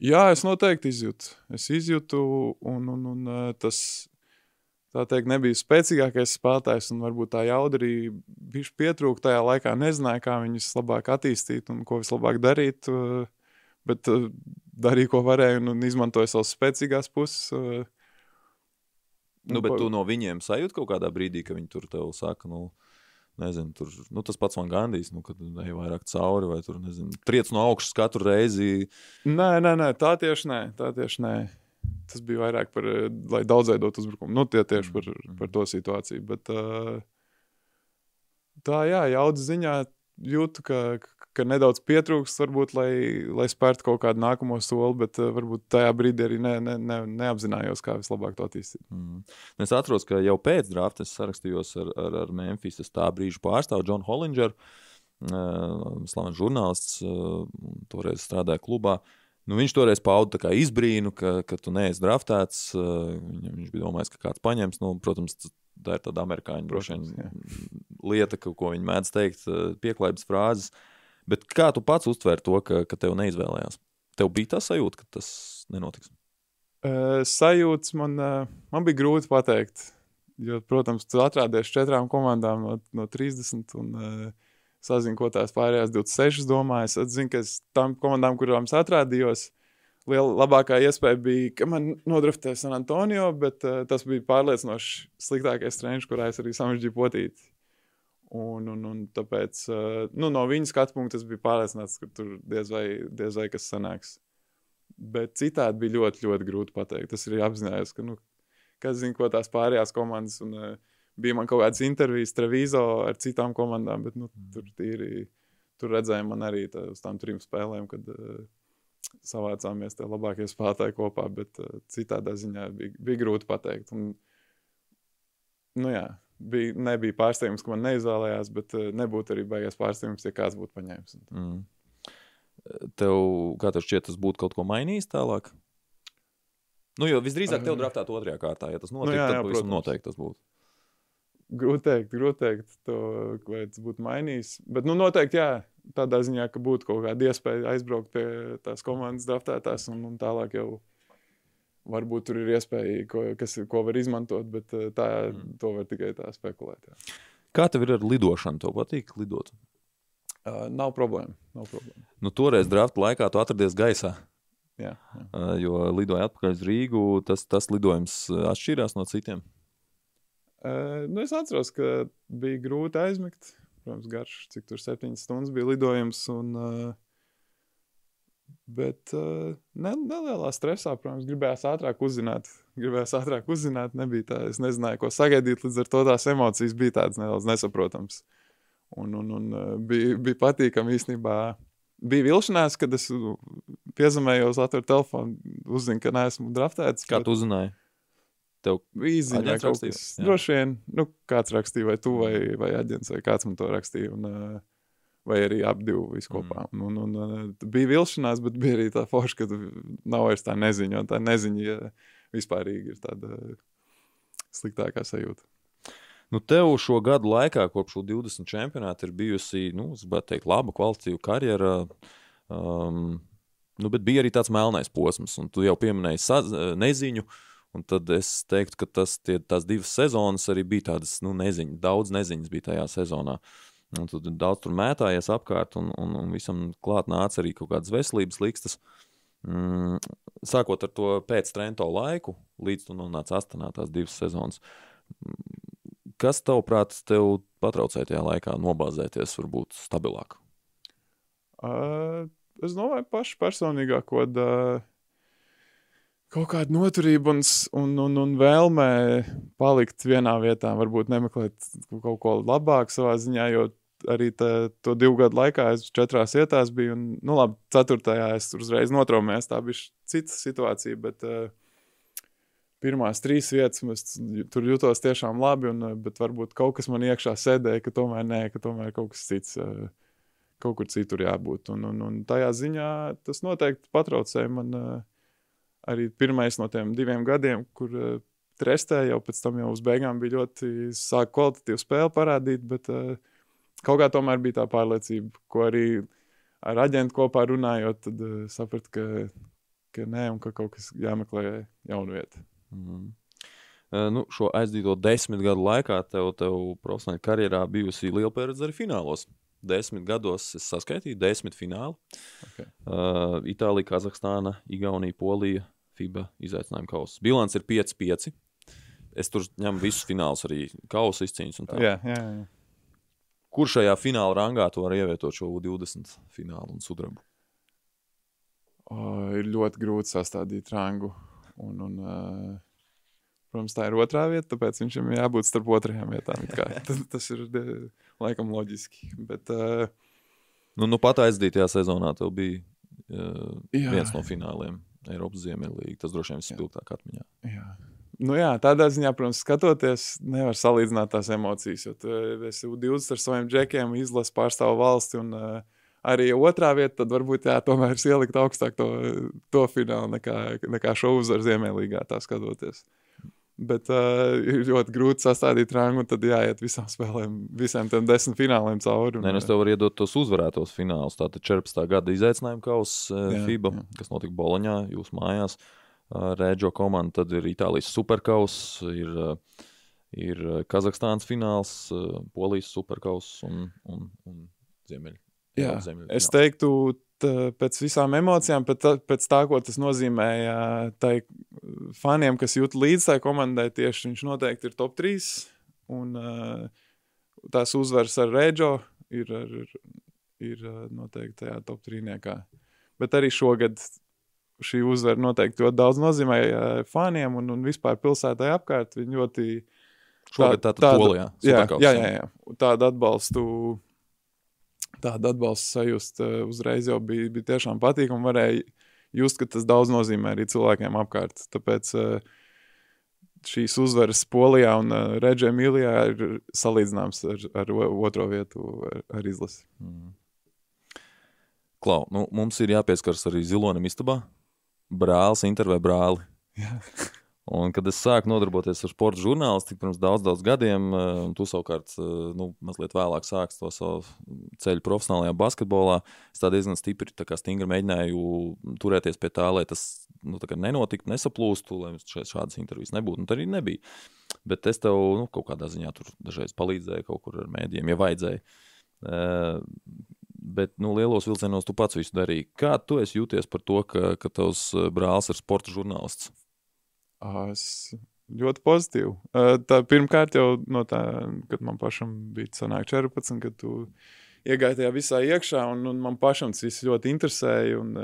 Speaker 1: jā, es noteikti izjūtu. Es izjūtu, un, un, un tas tā teikt, nebija spēcīgākais spēlētājs, un varbūt tā jauda arī bija pietrūkta tajā laikā. Nezināja, kā viņus labāk attīstīt un ko vislabāk darīt. Uh, bet uh, darīja, ko varēja, un, izmantoja savas spēcīgās puses. Uh,
Speaker 2: nu, bet tu no viņiem sajūti kaut kādā brīdī, ka viņi tur tev saka, nu, nezinu, tur, nu, tas pats man gandīs, nu, kad ej vairāk cauri, vai tur, nezinu, triec no augšas katru reizi.
Speaker 1: Nē, nē, nē, tā tieši nē, tā tieši nē tas bija vairāk par, eh, lai daudzveidot uzbrukumu. Nu, tie tieši par, mhm. par to situāciju. Bet, uh, tā, jā, jaudas ziņā jūtu, ka, ka nedaudz pietrūkst, varbūt, lai, lai spērtu kaut kādu nākamo soli, bet uh, varbūt tajā brīdī arī ne, ne, ne, neapzinājos, kā vislabāk to attīstīt. Mm.
Speaker 2: Es atceros, ka jau pēc drafta es sarakstījos ar, ar, ar Memphis tā brīža pārstāvu Johnu Hollingeru. Uh, Slavens žurnālists, uh, toreiz strādāja klubā. Uh, Nu, viņš toreiz pauda izbrīnu, ka, ka tu neesi draftēts. Viņš bija domājis, ka kāds paņems. Nu, protams, tā ir tāda amerikāņu protams, lieta, ka, ko viņi mēdz teikt, pieklājības frāzes. Bet kā tu pats uztvēri to, ka, ka tev neizvēlējās? Tev bija tā sajūta, ka tas nenotiks?
Speaker 1: Uh, sajūts man, uh, man bija grūti pateikt. Jo, protams, tu atrādies četrām komandām no, no 30. Un, uh, sazinu, ko tās pārējās 26 domāju. Es zinu, ka tam komandām, kurām es atrādījos, liela, labākā iespēja bija, ka man nodraftē San Antonio, bet uh, tas bija pārliecinoši sliktākais treniņš, kurā es arī samežģīju potīti. Un, un, un tāpēc uh, nu, no viņa skatu punkta es biju pārliecināts, ka tur diez vai, diez vai kas sanāks. Bet citādi bija ļoti, ļoti grūti pateikt. Tas ir apzinājies, ka, nu, kas zina, ko tās pārējās komandas. Un, uh, bija man kaut kādas intervijas Trevizo ar citām komandām, bet nu, tur tīri. Tur redzēja man arī tā, uz tām trim spēlēm, kad uh, savācāmies tie labākie spēlētāji kopā, bet uh, citādā ziņā bija, bija grūti pateikt. Un, nu jā, bija, nebija pārsteigums, ka man neizvēlējās, bet uh, nebūtu arī beigas pārsteigums, ja kāds būtu paņēmis. Mm.
Speaker 2: Tev, kā tev šķiet, tas būtu kaut ko mainījis tālāk? Nu, jo visdrīzāk tev draftēt otrajā kārtā, ja tas notiek, nu, jā, jā, tad protams. noteikti tas būtu.
Speaker 1: Grūti teikt, grūti teikt, to, vai tas būtu mainījis. Bet, nu, noteikti, jā, tādā ziņā, ka būtu kaut kāda iespēja aizbraukt pie tās komandas draftētās, un, un tālāk jau varbūt tur ir iespēja, ko, kas, ko var izmantot, bet eh, tā, mm. to var tikai tā spekulēt. Jā.
Speaker 2: Kā tev ir ar lidošanu? Tev patīk lidot?
Speaker 1: Uh, nav problēma. Nav problēma.
Speaker 2: Nu, toreiz drafta laikā tu atradies gaisā.
Speaker 1: Jā, jā.
Speaker 2: Uh, jo lidoja atpakaļ uz Rīgu. Tas, tas lidojums atšķīrās no citiem.
Speaker 1: Uh, nu, es atceros, ka bija grūti aizmigt. Protams, garš, cik tur septiņas stundas bija lidojums. Un, uh, bet uh, ne, nelielā stresā, protams, gribējās ātrāk uzzināt. Gribējās ātrāk uzzināt, nebija tā. Es nezināju, ko sagaidīt. Līdz ar to tās emocijas bija tādas nedaudz nesaprotamas. Un, un, un bija, bija patīkami īstenībā. Bija vilšanās, kad es piezemējos, atveru telefonu, uzzinu, ka neesmu draftēts.
Speaker 2: Kā bet... tu uzzināji?
Speaker 1: Tev īziņā kaut kas droši vien, nu, kāds rakstīja, vai tu, vai, vai aģents, vai kāds man to rakstīja. Un, vai arī ap divu viskopā. Mm. Un, un, un, bija vilšanās, bet bija arī tā forša, ka nav vairs tā neziņa. Tā neziņa ja vispārīgi ir tāda sliktākā sajūta.
Speaker 2: Nu, tev šo gadu laikā, kopš 20 čempionāta, ir bijusi, nu, teikt, laba, kvalitatīva karjera. Um, nu, bet bija arī tāds melnais posms, un tu jau pieminēji neziņu. Uh, Un tad es teiktu, ka tas, tie, tās divas sezonas arī bija tādas, nu, neziņas, daudz neziņas bija tajā sezonā. Un tad daudz tur mētājies apkārt, un, un, un visam klāt nāca arī kaut kādas veselības likstas. Mm, sākot ar to pēc Trento laiku, līdz tu nonāci Astanā tās divas sezonas. Kas tavuprāt, tev patraucēja tajā laikā nobāzēties, varbūt stabilāk?
Speaker 1: Uh, es domāju, pašu personīgā, ko uh, kaut kāda noturība un, un, un, un vēlme palikt vienā vietā, varbūt nemeklēt kaut ko labāku savā ziņā, jo arī tā, to divu gadu laikā es četrās vietās biju, un, nu labi, ceturtajā es uzreiz notraumējos, tā bija cita situācija, bet uh, pirmās trīs vietas es tur jutos tiešām labi, un, bet varbūt kaut kas man iekšā sēdēja, ka tomēr nē, ka tomēr kaut kas cits. Uh, kaut kur citur jābūt. Un, un, un tajā ziņā tas noteikti patraucēja man uh, arī pirmais no tiem diviem gadiem, kur uh, trestē jau pēc tam jau uz beigām bija ļoti sāk kvalitatīvu spēli parādīt, bet uh, kaut kā tomēr bija tā pārliecība, ko arī ar aģentu kopā runājot, tad uh, sapratu, ka, ka nē, un ka kaut kas jāmeklē jaunu vietu. Mm -hmm.
Speaker 2: Uh, nu, šo aizdīto desmit gadu laikā tev, tev profesionālajā karjerā bijusi liela pieredze arī finālos. Desmit gados es saskaitīju desmit finālu. Okay. Uh, Itālija, Kazahstāna, Igaunija, Polija, FIBA izaicinājuma kausa. Bilants ir 5-5. Es tur ņemu visus finālus, arī kausa izcīņas.
Speaker 1: Jā, jā, jā.
Speaker 2: Kur šajā fināla rangā tu vari ievietot šo 20 finālu un sudrabu?
Speaker 1: O, ir ļoti grūti sastādīt rangu. Un, un, uh, protams, tā ir otrā vieta, tāpēc viņam jābūt starp otrajām vietām. tas, tas ir laikam loģiski. Bet, uh,
Speaker 2: nu, nu pat aizdītajā sezonā tev bija uh, jā, viens no fināliem. Eiropas Ziemeļlīga. Tas droši vien ir spilgtāk atmiņā.
Speaker 1: Jā. Nu jā, tādā ziņā, protams, skatoties, nevar salīdzināt tās emocijas. Jo tu esi 20 ar saviem džekiem, izlases pārstāvu valsti. Un, uh, arī otrā vieta, tad varbūt jā, tomēr ir ielikt augstāk to, to finālu nekā, nekā šo uzvaru Ziemeļlīgā, tā skatoties. Bet uh, ir ļoti grūti sastādīt rangu, un tad jāiet visām spēlēm, visiem tiem desmit fināliem cauri. Un,
Speaker 2: Nē, nu, es tev varu iedot tos uzvarētos finālus. Tātad 14. gada izaicinājuma kausa uh, FIBA, jā. kas notika Boloņā, jūsu mājās. Uh, Rēģo komanda, tad ir Itālijas superkausa, ir, uh, ir Kazahstānas fināls, uh, Polijas superkausa un, un, un Ziemeļ.
Speaker 1: Jā, Ziemeļ es teiktu, pēc visām emocijām, pēc tā, pēc tā ko tas nozīmēja tai faniem, kas jūt līdzi tai komandai, tieši viņš noteikti ir top 3. Un, tās uzvaras ar Reģo ir, ir, ir noteikti tajā top trīniekā. Bet arī šogad šī uzvara noteikti ļoti daudz nozīmē faniem un, un vispār pilsētai apkārt. Viņi ļoti
Speaker 2: Šogad tā, tāda, polijā,
Speaker 1: jā, jā, jā, jā. Tādu atbalstu, tādu atbalstu sajust uzreiz jau bija, bija tiešām patīkami. Varēja just, ka tas daudz nozīmē arī cilvēkiem apkārt. Tāpēc šīs uzvaras Polijā un Reģē Milijā ir salīdzināms ar, ar otro vietu ar, ar izlasi. Mm.
Speaker 2: Klau, nu, mums ir jāpieskaras arī zilonim istabā. Brālis, intervē brāli. Jā. Un, kad es sāku nodarboties ar sporta žurnālistiku pirms daudz, daudz gadiem, eh, un tu savukārt eh, nu, mazliet vēlāk sāksi to savu ceļu profesionālajā basketbolā, es tā diezgan stipri, tā stingri mēģināju turēties pie tā, lai tas nu, nenotiktu, nesaplūstu, lai šādas intervijas nebūtu. Un tā arī nebija. Bet es tev nu, kaut kādā ziņā tur dažreiz palīdzēju kaut kur ar mēdījiem, ja vajadzēja. Uh, bet nu, lielos vilcienos tu pats visu darīji. Kā tu jūties par to, ka, ka tavs brālis ir sporta žurnālists?
Speaker 1: Es ļoti pozitīvi. Tā pirmkārt jau no tā, kad man pašam bija sanāk 14, kad tu iegāji tajā visā iekšā, un, un man pašam tas viss ļoti interesēja, un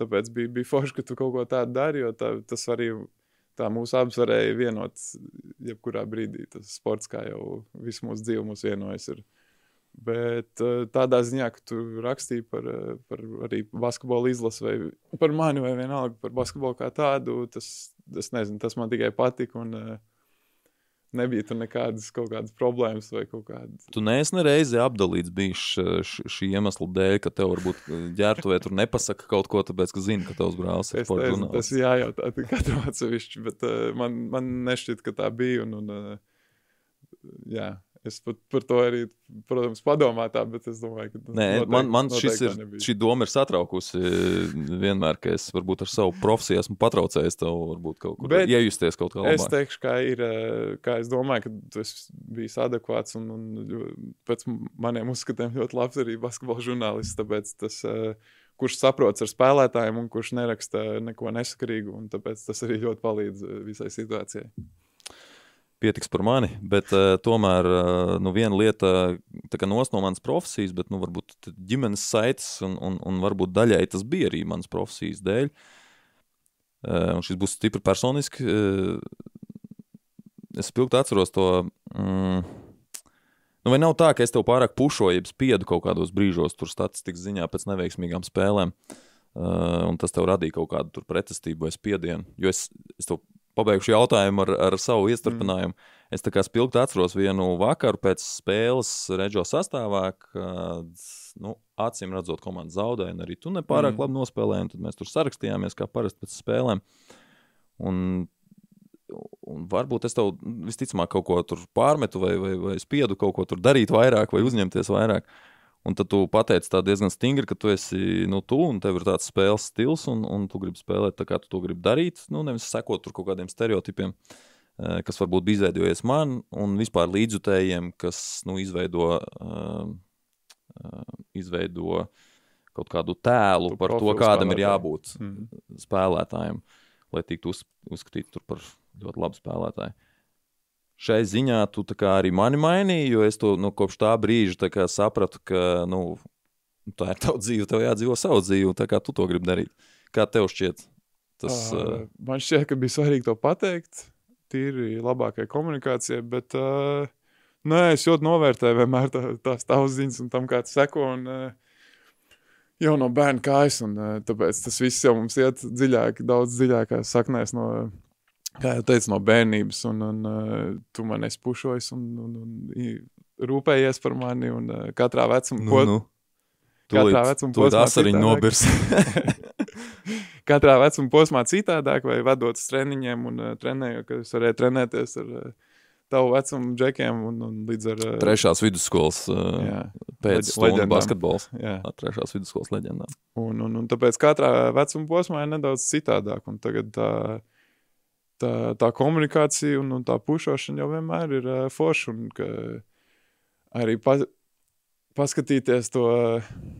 Speaker 1: tāpēc bija, bija forši, ka tu kaut ko tādu dari, jo tā, tas arī tā mūsu abus varēja vienot jebkurā brīdī. Tas sports, kā jau visu mūsu dzīvi mūs vienojas, ir Bet tādā ziņā, ka tu rakstīji par, par arī basketbolu izlasi vai par mani vai vienalga par basketbolu kā tādu, tas, tas, nezinu, tas man tikai patika. Un, nebija tur nekādas kaut kādas problēmas vai kaut kādas.
Speaker 2: Tu neesi nereizi apdalīts šī iemesla dēļ, ka tev varbūt ģērbtuvē tur nepasaka kaut ko, tāpēc, ka zina, ka tavs brālis ir sports žurnālists.
Speaker 1: Tas jājautā katram atsevišķi, bet uh, man, man nešķiet, ka tā bija. Un, un, uh, jā, Es pat par to arī, protams, padomāju, tā, bet es domāju, ka.
Speaker 2: Nē, noteikti, man, man šis ir, nebija. šī doma ir satraukusi vienmēr, ka es varbūt ar savu profesiju esmu patraucējis tev, varbūt kaut kur bet iejusties kaut kā labāk.
Speaker 1: Es teikšu, kā ir, kā es domāju, ka tas bija adekvāts un, un pēc maniem uzskatiem ļoti labs arī basketbola žurnālists, tāpēc tas, kurš saprots ar spēlētājiem un kurš neraksta neko nesakarīgu, un tāpēc tas arī ļoti palīdz visai situācijai
Speaker 2: pietiks par mani. Bet uh, tomēr uh, nu, viena lieta, tā kā nos no manas profesijas, bet nu, varbūt ģimenes saites, un, un, un varbūt daļai tas bija arī manas profesijas dēļ. Uh, un šis būs stipri personiski. Uh, es spilgti atceros to. Mm, Nu, vai nav tā, ka es tev pārāk pušoju, jeb spiedu kaut kādos brīžos, tur statistikas ziņā pēc neveiksmīgām spēlēm, uh, un tas tev radīja kaut kādu pretestību vai spiedienu? Jo es, es tev pabeigšu jautājumu ar, ar savu iestarpinājumu. Mm. Es tā kā spilgti atceros vienu vakaru pēc spēles Reģio sastāvā, kad, nu, acīm redzot, komanda zaudēja, un arī tu nepārāk mm. labi nospēlēji. Tad mēs tur sarakstījāmies kā parasti pēc spēlēm. Un, un varbūt es tev visticamāk kaut ko tur pārmetu, vai, vai, vai spiedu kaut ko tur darīt vairāk, vai uzņemties vairāk. Uh, Un tad tu pateici tā diezgan stingri, ka tu esi nu, tu un tev ir tāds spēles stils, un, un tu gribi spēlēt tā, kā tu to gribi darīt. Nu, nevis sekot tur kaut kādiem stereotipiem, eh, kas varbūt bija izveidojies man, un vispār līdzjutējiem, kas nu, izveido, uh, izveido kaut kādu tēlu tu par to, kādam ir jābūt mm -hmm. spēlētājam, lai tiktu uz, uzskatīts par ļoti labu spēlētāju šai ziņā tu arī mani mainīji, jo es to nu, kopš tā brīža kā, sapratu, ka nu, tā ir tava dzīve, tev jādzīvo savu dzīvi, tā kā tu to gribi darīt. Kā tev šķiet? Tas, uh,
Speaker 1: man šķiet, ka bija svarīgi to pateikt, tīri labākai komunikācijai, bet uh, nē, es ļoti novērtēju vienmēr tā, tās tavas ziņas un tam, kā tu seko. Un, uh, jau no bērna kājas, un uh, tāpēc tas viss jau mums iet dziļāk, daudz dziļākās saknēs no kā jau teicu, no bērnības, un, un uh, tu man esi pušojis un, un, un rūpējies par mani, un uh, katrā vecuma
Speaker 2: nu, nu. Katrā vecuma posmā asariņu nobirs.
Speaker 1: katrā vecuma posmā citādāk, vai vedot uz treniņiem un uh, trenējot, ka es varēju trenēties ar uh, tavu vecumu džekiem un, un līdz ar... Uh,
Speaker 2: trešās vidusskolas uh, jā, pēc stundu basketbols. Jā. Trešās vidusskolas leģendām.
Speaker 1: Un, un, un tāpēc katrā vecuma posmā ir nedaudz citādāk, un tagad. Uh, tā, tā komunikācija un, un tā pušošana jau vienmēr ir uh, forša. Arī pa, paskatīties to,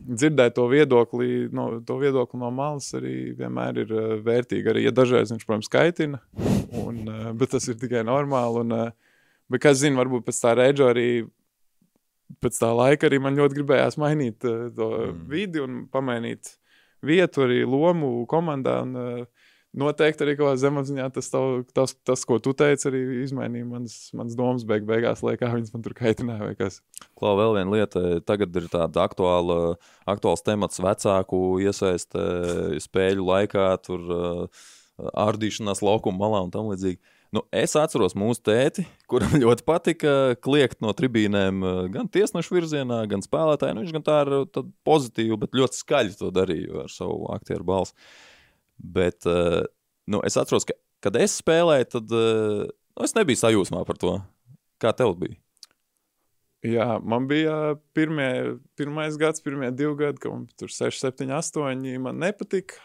Speaker 1: dzirdēt to viedokli, no, to viedokli no malas arī vienmēr ir uh, vērtīgi. Arī, ja dažreiz viņš, protams, kaitina, un, uh, bet tas ir tikai normāli. Un, uh, bet, kas zina, varbūt pēc tā reģa arī pēc tā laika arī man ļoti gribējās mainīt uh, to mm. vidi un pamainīt vietu, arī lomu komandā. Un, uh, noteikti arī kaut kādā zemapziņā tas, tav, tas, tas, ko tu teici, arī izmainīja manas, manas domas beig beigās, lai kā viņas man tur kaitināja.
Speaker 2: Klau, vēl viena lieta, tagad ir tāda aktuāla, aktuāls temats vecāku iesaiste spēļu laikā, tur uh, ārdīšanās laukuma malā un tam līdzīgi. Nu, es atceros mūsu tēti, kuram ļoti patika kliegt no tribīnēm gan tiesnešu virzienā, gan spēlētāju. Nu, viņš gan tā ar pozitīvu, bet ļoti skaļi to darīja ar savu aktieru balsi. Bet uh, nu, es atceros, ka, kad es spēlēju, tad uh, nu, es nebiju sajūsmā par to. Kā tev bija?
Speaker 1: Jā, man bija pirmie, pirmais gads, pirmie divi gadi, kad man tur 6, 7, 8. Man nepatika.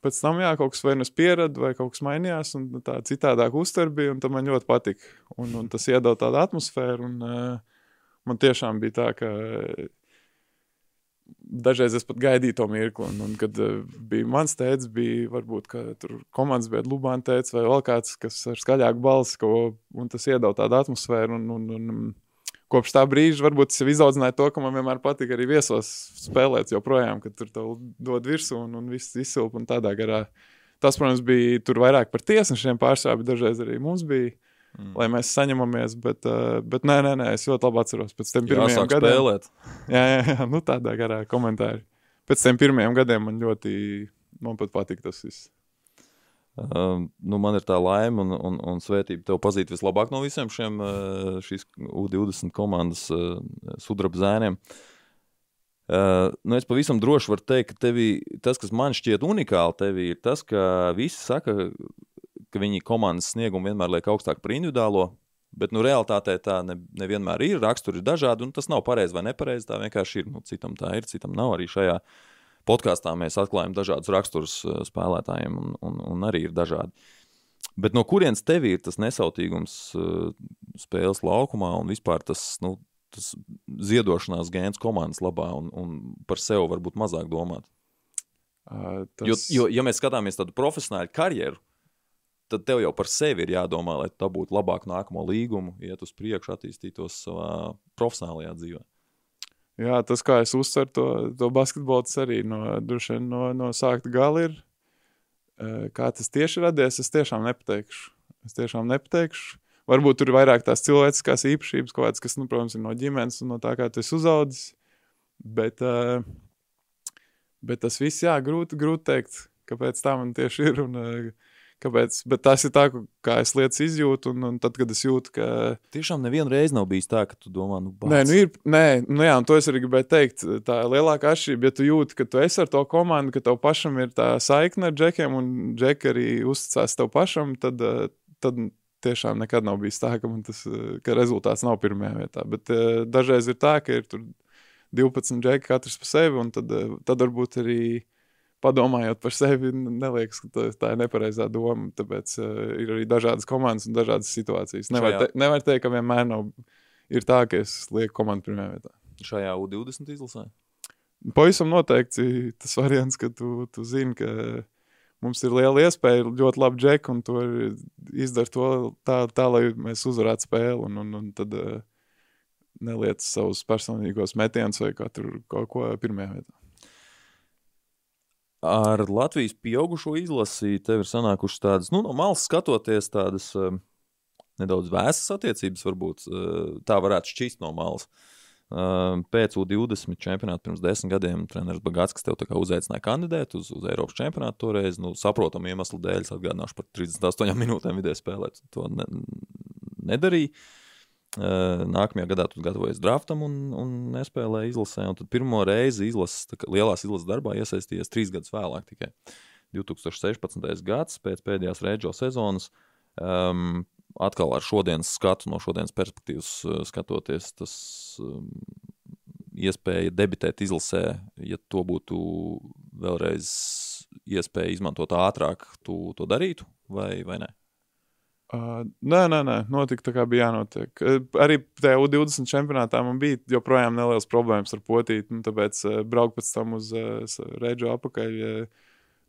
Speaker 1: Pēc tam jā, kaut kas vai nu es pieradu, vai kaut kas mainījās, un tā citādāk uztver bija, un tam man ļoti patika. Un, un tas iedod tādu atmosfēru, un uh, man tiešām bija tā, ka dažreiz es pat gaidīju to mirkli. Un, un kad uh, bija mans tēvs, bija varbūt komandas biedrs, Lubāns teica, vai vēl kāds, kas ar skaļāku balsi, ko, un tas iedod tādu atmosfēru. Un, un, un, kopš tā brīža varbūt es izaudzināju to, ka man vienmēr patīk arī viesos spēlēt, joprojām, kad tur dod virsū un, un viss izsilp un tādā garā. Tas, protams, bija tur vairāk par tiesnešiem pārstāvjiem, dažreiz arī mums bija mm. lai mēs saņemamies. Bet, uh, bet nē, nē, nē, es ļoti labi atceros pēc tam pirmajiem
Speaker 2: gadiem. Spēlēt.
Speaker 1: Jā, jā, jā, nu tādā garā komentārā. Pēc tam pirmajiem gadiem man ļoti, man pat patīk tas viss.
Speaker 2: Uh, nu, man ir tā laime un, un, un svētība tev pazīt vislabāk no visiem šiem uh, šīs U20 komandas uh, sudraba zēniem. Uh, nu es pavisam droši varu teikt, ka tevī, tas, kas man šķiet unikāli, tevī, ir tas, ka visi saka, ka viņi komandas sniegumu vienmēr liek augstāk par individuālo. Bet nu, realtātē tā ne, nevienmēr ir. Raksturi ir dažādi, un tas nav pareizi vai nepareizi. Tā vienkārši ir. Nu, citam tā ir, citam nav. Arī šajā podkāstā mēs atklājam dažādus raksturus uh, spēlētājiem, un, un, un arī ir dažādi. Bet no kurienes tev ir tas nesautīgums uh, spēles laukumā un vispār tas, nu, tas ziedošanās gēns komandas labā un, un par sevi varbūt mazāk domāt? Uh, tas... jo, jo, ja mēs skatāmies tādu profesionālu karjeru, tad tev jau par sevi ir jādomā, lai tu būtu labāk nākamo līgumu, iet uz priekšu, attīstītos savā profesionālajā dzīvē.
Speaker 1: Jā, tas, kā es uztveru to, to basketbolu, tas arī no, no, no sākta gala ir. Kā tas tieši radies, es tiešām nepateikšu. Es tiešām nepateikšu. Varbūt tur ir vairāk tās cilvēciskās īpašības, kaut kādas, kas, nu, protams, ir no ģimenes un no tā, kā tu esi uzaudzis. Bet, bet tas viss, jā, grūti, grūti teikt, kāpēc tā man tieši ir. Un, Kāpēc? Bet tas ir tā, kā es lietas izjūtu, un, un tad, kad es jūtu, ka.
Speaker 2: Tiešām nevienu reizi nav bijis tā, ka tu domā, nu, bāc.
Speaker 1: nē, nu ir, nē, nu jā, un to es arī gribēju teikt. Tā lielākā atšķirība, ja tu jūti, ka tu esi ar to komandu, ka tev pašam ir tā saikne ar džekiem, un džeki arī uzticās tev pašam, tad, tad tiešām nekad nav bijis tā, ka, tas, ka rezultāts nav pirmajā vietā. Bet dažreiz ir tā, ka ir 12 džeki katrs pa sevi, un tad, tad varbūt arī padomājot par sevi, neliekas, ka tā, ir nepareizā doma. Tāpēc uh, ir arī dažādas komandas un dažādas situācijas. Nevar, te, nevar teikt, ka vienmēr nav ir tā, ka es lieku komandu pirmajā vietā.
Speaker 2: Šajā U20 izlasē?
Speaker 1: Pavisam noteikti tas variants, ka tu, tu zini, ka mums ir liela iespēja, ļoti labi džeki, un to izdara to tā, tā, lai mēs uzvarētu spēli. Un, un, un tad uh, neliec savus personīgos metienus vai katru kaut ko pirmajā vietā.
Speaker 2: Ar Latvijas pieaugušo izlasi tev ir sanākušas tādas, nu, no malas skatoties, tādas uh, nedaudz vēsas attiecības, varbūt uh, tā varētu šķist no malas. Uh, pēc U20 čempionāta pirms desmit gadiem treneris Bagāts, kas tev uzaicināja kandidēt uz, uz Eiropas čempionātu toreiz, nu, saprotamu iemeslu dēļ, atgādināšu par 38 minūtēm vidēji spēlēt, to ne, nedarīja. Nākamajā gadā tu gatavojies draftam un, un nespēlēji izlasē. Un tad pirmo reizi izlases, lielās izlases darbā iesaistījies trīs gadus vēlāk. Tikai 2016. gads pēc pēdējās reģio sezonas. Um, atkal ar šodienas skatu, no šodienas perspektīvas skatoties, tas um, iespēja debitēt izlasē, ja to būtu vēlreiz iespēja izmantot ātrāk, tu to darītu vai, vai nē?
Speaker 1: Uh, nē, nē, nē, notika tā, kā bija jānotiek. Uh, arī tajā U20 čempionātā man bija joprojām nelielas problēmas ar potīti. Nu, tāpēc uh, braukt pēc tam uz uh, Reģu apakaļ, uh,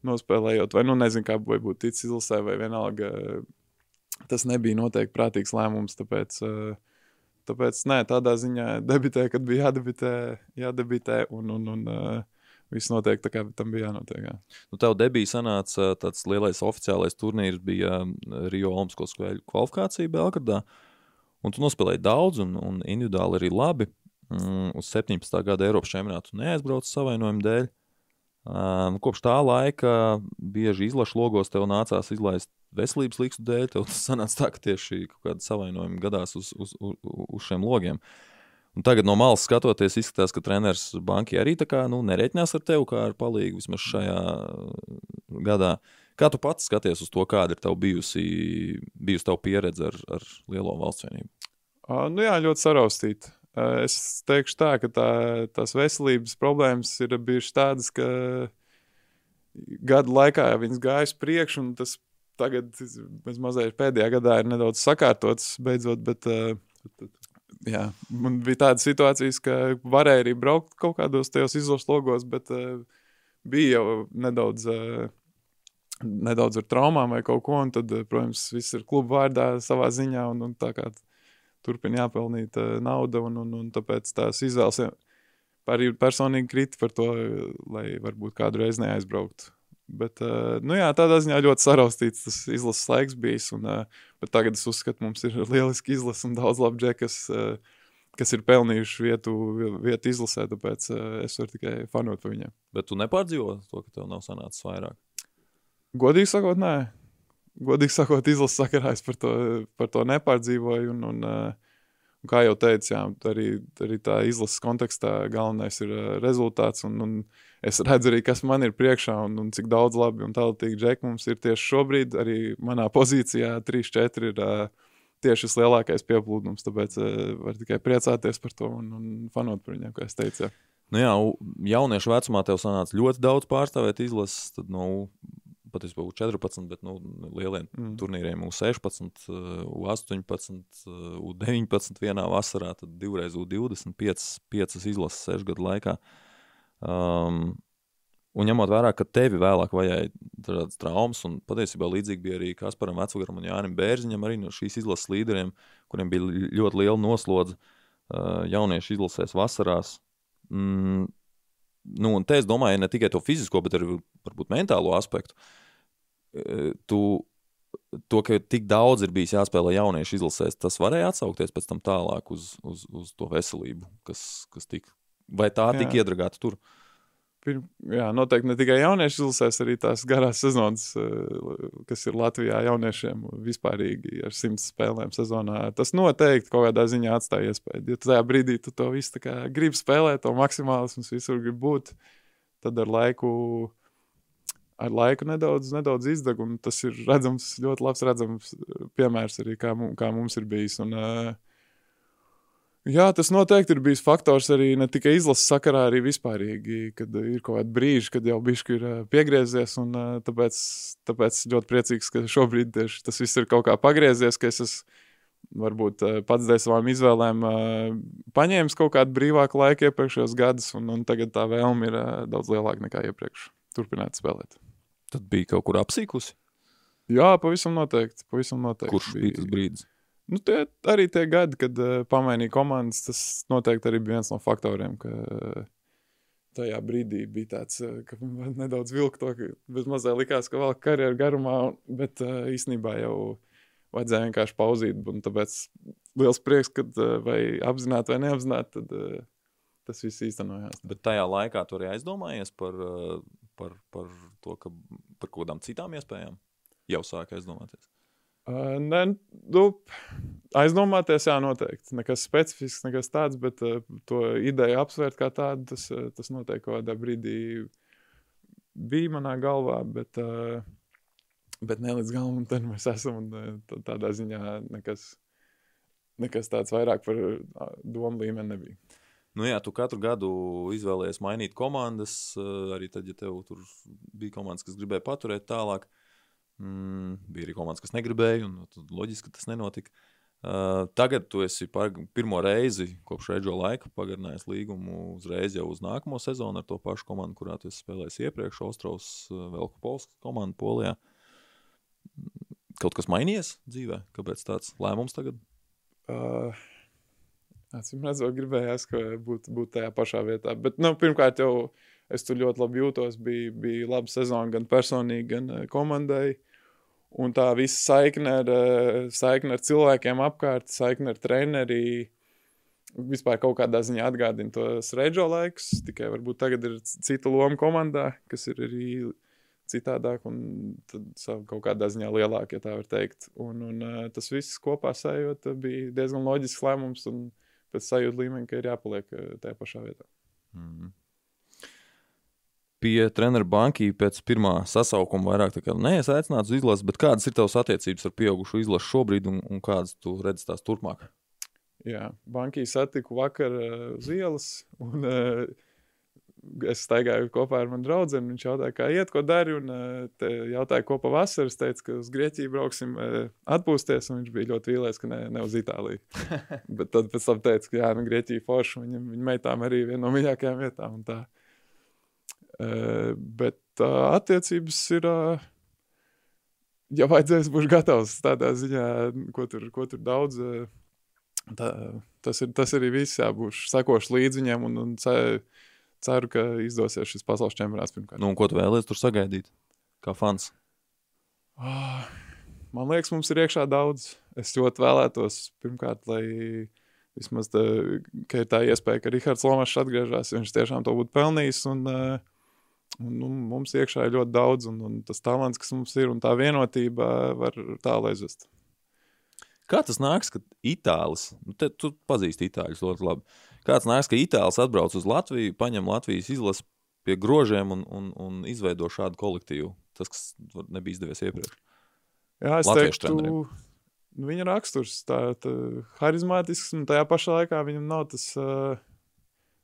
Speaker 1: nospēlējot, vai nu nezinu, kā būtu ticis izlasē, vai vienalga. Uh, tas nebija noteikti prātīgs lēmums, tāpēc, uh, tāpēc nē, tādā ziņā debitē, kad bija jādebitē, jādebitē un, un, un uh, viss notiek tā, kā tam bija jānotiek. Jā.
Speaker 2: Nu, tev debija sanāca tāds lielais oficiālais turnīrs, bija Rio Olimpisko spēļu kvalifikācija Belgradā. Un tu nospēlēji daudz, un, un individuāli arī labi. Mm, uz 17. gada Eiropas čempionātu neaizbraucu savainojumu dēļ. Um, kopš tā laika bieži izlašu logos tev nācās izlaist veselības līkstu dēļ. Tev tas sanāca tā, ka tieši kaut kāda savainojuma gadās uz, uz, uz, uz šiem logiem. Un tagad no malas skatoties, izskatās, ka treneris bankai arī kā, nu, nereiķinās ar tevi kā ar palīgu vismaz šajā gadā. Kā tu pats skaties uz to, kāda ir bijusi, bijusi tava pieredze ar, ar lielo valsts vienību?
Speaker 1: Uh, nu jā, ļoti saraustīta. Uh, es teikšu tā, ka tā, tās veselības problēmas ir bijušas tādas, ka gadu laikā viņas gāja uz priekšu, un tas tagad, mazliet pēdējā gadā, ir nedaudz sakārtots beidzot, bet uh, jā, man bija tādas situācijas, ka varēja arī braukt kaut kādos tajos izlases logos, bet uh, bija jau nedaudz. Uh, Nedaudz ar traumām vai kaut ko, un tad, protams, viss ir kluba vārdā savā ziņā, un, un tā kā turpina jāpelnīt uh, nauda, un, un, un tāpēc tās izvēles arī personīgi krita par to, lai varbūt kādu reizi neaizbrauktu. Bet, uh, nu jā, tādā ziņā ļoti saraustīts tas izlases laiks bijis. Un, uh, bet tagad es uzskatu, mums ir lieliski izlase un daudz labu džeku, kas, uh, kas ir pelnījuši vietu, vietu izlasē. Tāpēc uh, es varu tikai fanot par viņiem.
Speaker 2: Bet tu nepārdzīvo to, ka tev nav sanācis vairāk?
Speaker 1: Godīgi sakot, nē. Godīgi sakot, izlases sakarā es par to, par to nepārdzīvoju. Un, un, Un kā jau teicu, jā, arī, arī tā izlases kontekstā galvenais ir rezultāts. Un, un es redzu arī, kas man ir priekšā un, un cik daudz labi un tālāk džeki mums ir tieši šobrīd. Arī manā pozīcijā 3-4 ir uh, tieši tas lielākais pieplūdums. Tāpēc uh, var tikai priecāties par to un, un fanot par viņiem, kā es teicu. Jā.
Speaker 2: Nu jā, jauniešu vecumā tev sanāca ļoti daudz pārstāvēt izlases. Tad, nu, patiesībā U14, bet nu, lieliem mm. turnīriem U16, U18, U19 vienā vasarā, tad divreiz U20, 5, 5 izlases 6 gadu laikā. Um, un ņemot vērā, ka tevi vēlāk vajāja tādas traumas, un patiesībā līdzīgi bija arī Kasparam Vecvagaram un Jānim Bērziņam, arī no šīs izlases līderiem, kuriem bija ļoti liela noslodze uh, jauniešu izlasēs vasarās. Mm, nu, un te es domāju ne tikai to fizisko, bet arī varbūt mentālo aspektu. Uh, tu, to, ka tik daudz ir bijis jāspēlē jauniešu izlasēs, tas varēja atsaukties pēc tam tālāk uz, uz, uz to veselību, kas, kas tika. Vai tā tika iedragāta tur?
Speaker 1: Pirm, jā, noteikti ne tikai jauniešu izlasēs, arī tās garās sezonas, kas ir Latvijā jauniešiem vispārīgi ar simts spēlēm sezonā. Tas noteikti kaut kādā ziņā atstāja iespēju. Ja tajā brīdī tu to visu gribi spēlēt, to maksimālismu visur grib būt, tad ar laiku ar laiku nedaudz, nedaudz izdeg. Tas ir redzams, ļoti labs redzams eh, piemērs arī, kā, kā mums ir bijis. Un, uh, jā, tas noteikti ir bijis faktors arī ne tikai izlases sakarā, arī vispārīgi, kad ir kaut kādi brīži, kad jau bišķi ir piegriezies. Un, uh, tāpēc, tāpēc ļoti priecīgs, ka šobrīd tieši tas viss ir kaut kā pagriezies, ka es esmu varbūt pats dēļ savām izvēlēm paņēmis kaut kādu brīvāku laiku iepriekšējos gadus, un, un tagad tā vēlme ir daudz lielāka nekā iepriekš. Turpināt spēlēt.
Speaker 2: Tad bija kaut kur apsīkusi.
Speaker 1: Jā, pavisam noteikti. Pavisam noteikti
Speaker 2: Kurš bija tas brīdis?
Speaker 1: Nu, tie, arī tie gadi, kad uh, pamainīja komandas, tas noteikti arī bija viens no faktoriem, ka uh, tajā brīdī bija tāds, uh, ka man nedaudz vilka to, ka mazliet likās, ka vēl karjeras garumā, bet uh, īstenībā jau vajadzēja vienkārši pauzīt. Tāpēc liels prieks, ka uh, vai apzināti vai neapzināti, tad uh, tas viss īstenojās.
Speaker 2: Bet tajā laikā tu arī aizdomājies par, par, par to, ka par kaut kādām citām iespējām jau sāk aizdomāties?
Speaker 1: Uh, ne, nu, aizdomāties, jā, noteikti. Nekas specifisks, nekas tāds, bet uh, to ideju apsvērt kā tādu, tas, uh, tas noteikti kaut kādā brīdī bija manā galvā, bet, uh, bet ne līdz galam, tad mēs esam, un uh, tādā ziņā nekas, nekas tāds vairāk par uh, domu līmeni nebija.
Speaker 2: Nu, jā, tu katru gadu izvēlējies mainīt komandas. Arī tad, ja tev tur bija komandas, kas gribēja paturēt tālāk, mm, bija arī komandas, kas negribēja, un loģiski, tas nenotika. Uh, tagad tu esi par, pirmo reizi kopš reģio laika pagarinājis līgumu uzreiz jau uz nākamo sezonu ar to pašu komandu, kurā tu spēlējies iepriekš, Austrālijas uh, Velku Polskas komandu Polijā. Kaut kas mainījies dzīvē? Kāpēc tāds lēmums tagad?
Speaker 1: Uh, Acīm redzot, gribējās, ka būtu būt tajā pašā vietā. Bet, nu, pirmkārt, jau es tur ļoti labi jūtos. Bija, bija laba sezona gan personīgi, gan uh, komandai. Un tā visa saikne ar, uh, saikne ar cilvēkiem apkārt, saikne ar treneri. Vispār kaut kādā ziņā atgādina tos reģio laikus, tikai varbūt tagad ir cita loma komandā, kas ir arī citādāk un kaut kādā ziņā lielāk, ja tā var teikt. Un, un uh, tas viss kopā sajūta bija diezgan loģisks lēmums un pēc sajūta līmeņa, ka ir jāpaliek tajā pašā vietā. Mm -hmm.
Speaker 2: Pie treneru banki pēc pirmā sasaukuma vairāk neesmu aicināts uz izlasi, bet kādas ir tavas attiecības ar pieaugušo izlasi šobrīd un, un kādas tu redzi tās turpmāk?
Speaker 1: Jā, bankī satiku vakar uh, uz ielas. Un, uh, es staigāju kopā ar manu draugu. Viņš jautāja, kā iet, ko dari. Un jautāja, ko pavasarī. Es teicu, ka uz Grieķiju brauksim atpūsties. Viņš bija ļoti vīlies, ka ne, ne uz Itāliju. Bet tad pēc tam teica, ka jā, nu, Grieķija forša. Viņam viņa meitām arī viena no mīļākajām vietām. Uh, bet uh, attiecības ir. Uh, ja vajadzēs, būšu gatavs tādā ziņā, ko tur, ko tur daudz. Tā, tas, ir, tas arī viss. Jā, būšu sekošs līdzi viņiem un, un ceru, ka izdosies šis pasaules čempionāts pirmkārt.
Speaker 2: Nu, ko tu vēlēsies tur sagaidīt? Kā fans?
Speaker 1: Oh, man liekas, mums ir iekšā daudz. Es ļoti vēlētos, pirmkārt, lai vismaz tā, ir tā iespēja, ka Rahards Lomačs atgriežas. Viņš tiešām to būtu pelnījis. Un, un, nu, mums iekšā ir ļoti daudz, un, un tas talants, kas mums ir, un tā vienotība var tālu aizvest.
Speaker 2: Kā tas nāks, ka itālis, nu, te, tu pazīsti itāļus ļoti labi, kāds nāks, ka itālis atbrauc uz Latviju, paņem Latvijas izlasi pie grožiem un, un, un izveido šādu kolektīvu? Tas, kas nebija izdevies iepriekš.
Speaker 1: Jā, es Latviešu teiktu, treneriem. nu, viņa raksturs tā, tā harizmātisks, un tajā pašā laikā viņam nav tas. Uh,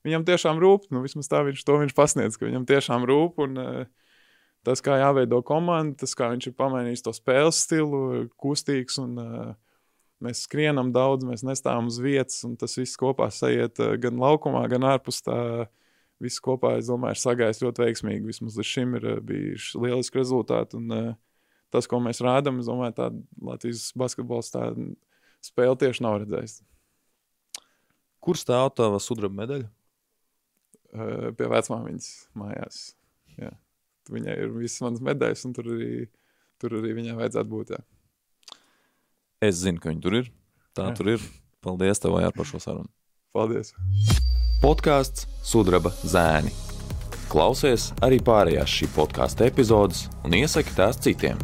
Speaker 1: viņam tiešām rūp, nu, vismaz tā viņš to viņš pasniedz, ka viņam tiešām rūp. Un, uh, tas, kā jāveido komanda, tas, kā viņš ir pamainījis to spēles stilu, kustīgs un uh, Mēs skrienam daudz, mēs nestāvam uz vietas, un tas viss kopā sajiet eh, gan laukumā, gan ārpus tā. Viss kopā, es domāju, ir sagājis ļoti veiksmīgi. Vismaz līdz šim ir eh, bijuši lieliski rezultāti. Un, uh, tas, ko mēs rādām, es domāju, tā Latvijas basketbols tā spēle tieši nav redzējis.
Speaker 2: Kur stāv tava sudraba medaļa?
Speaker 1: Uh, pie vecmāmiņas mājās. Jā. Viņai ir visas manas medaļas, un tur arī, tur arī viņai vajadzētu būt. Jā.
Speaker 2: Es zinu, ka viņi tur ir. Tā Jā. tur ir. Paldies tev Jār, par šo sarunu.
Speaker 1: Paldies.
Speaker 3: Podkāsts Sudraba zēni. Klausies arī pārējās šī podkāstu epizodes un iesaki tās citiem.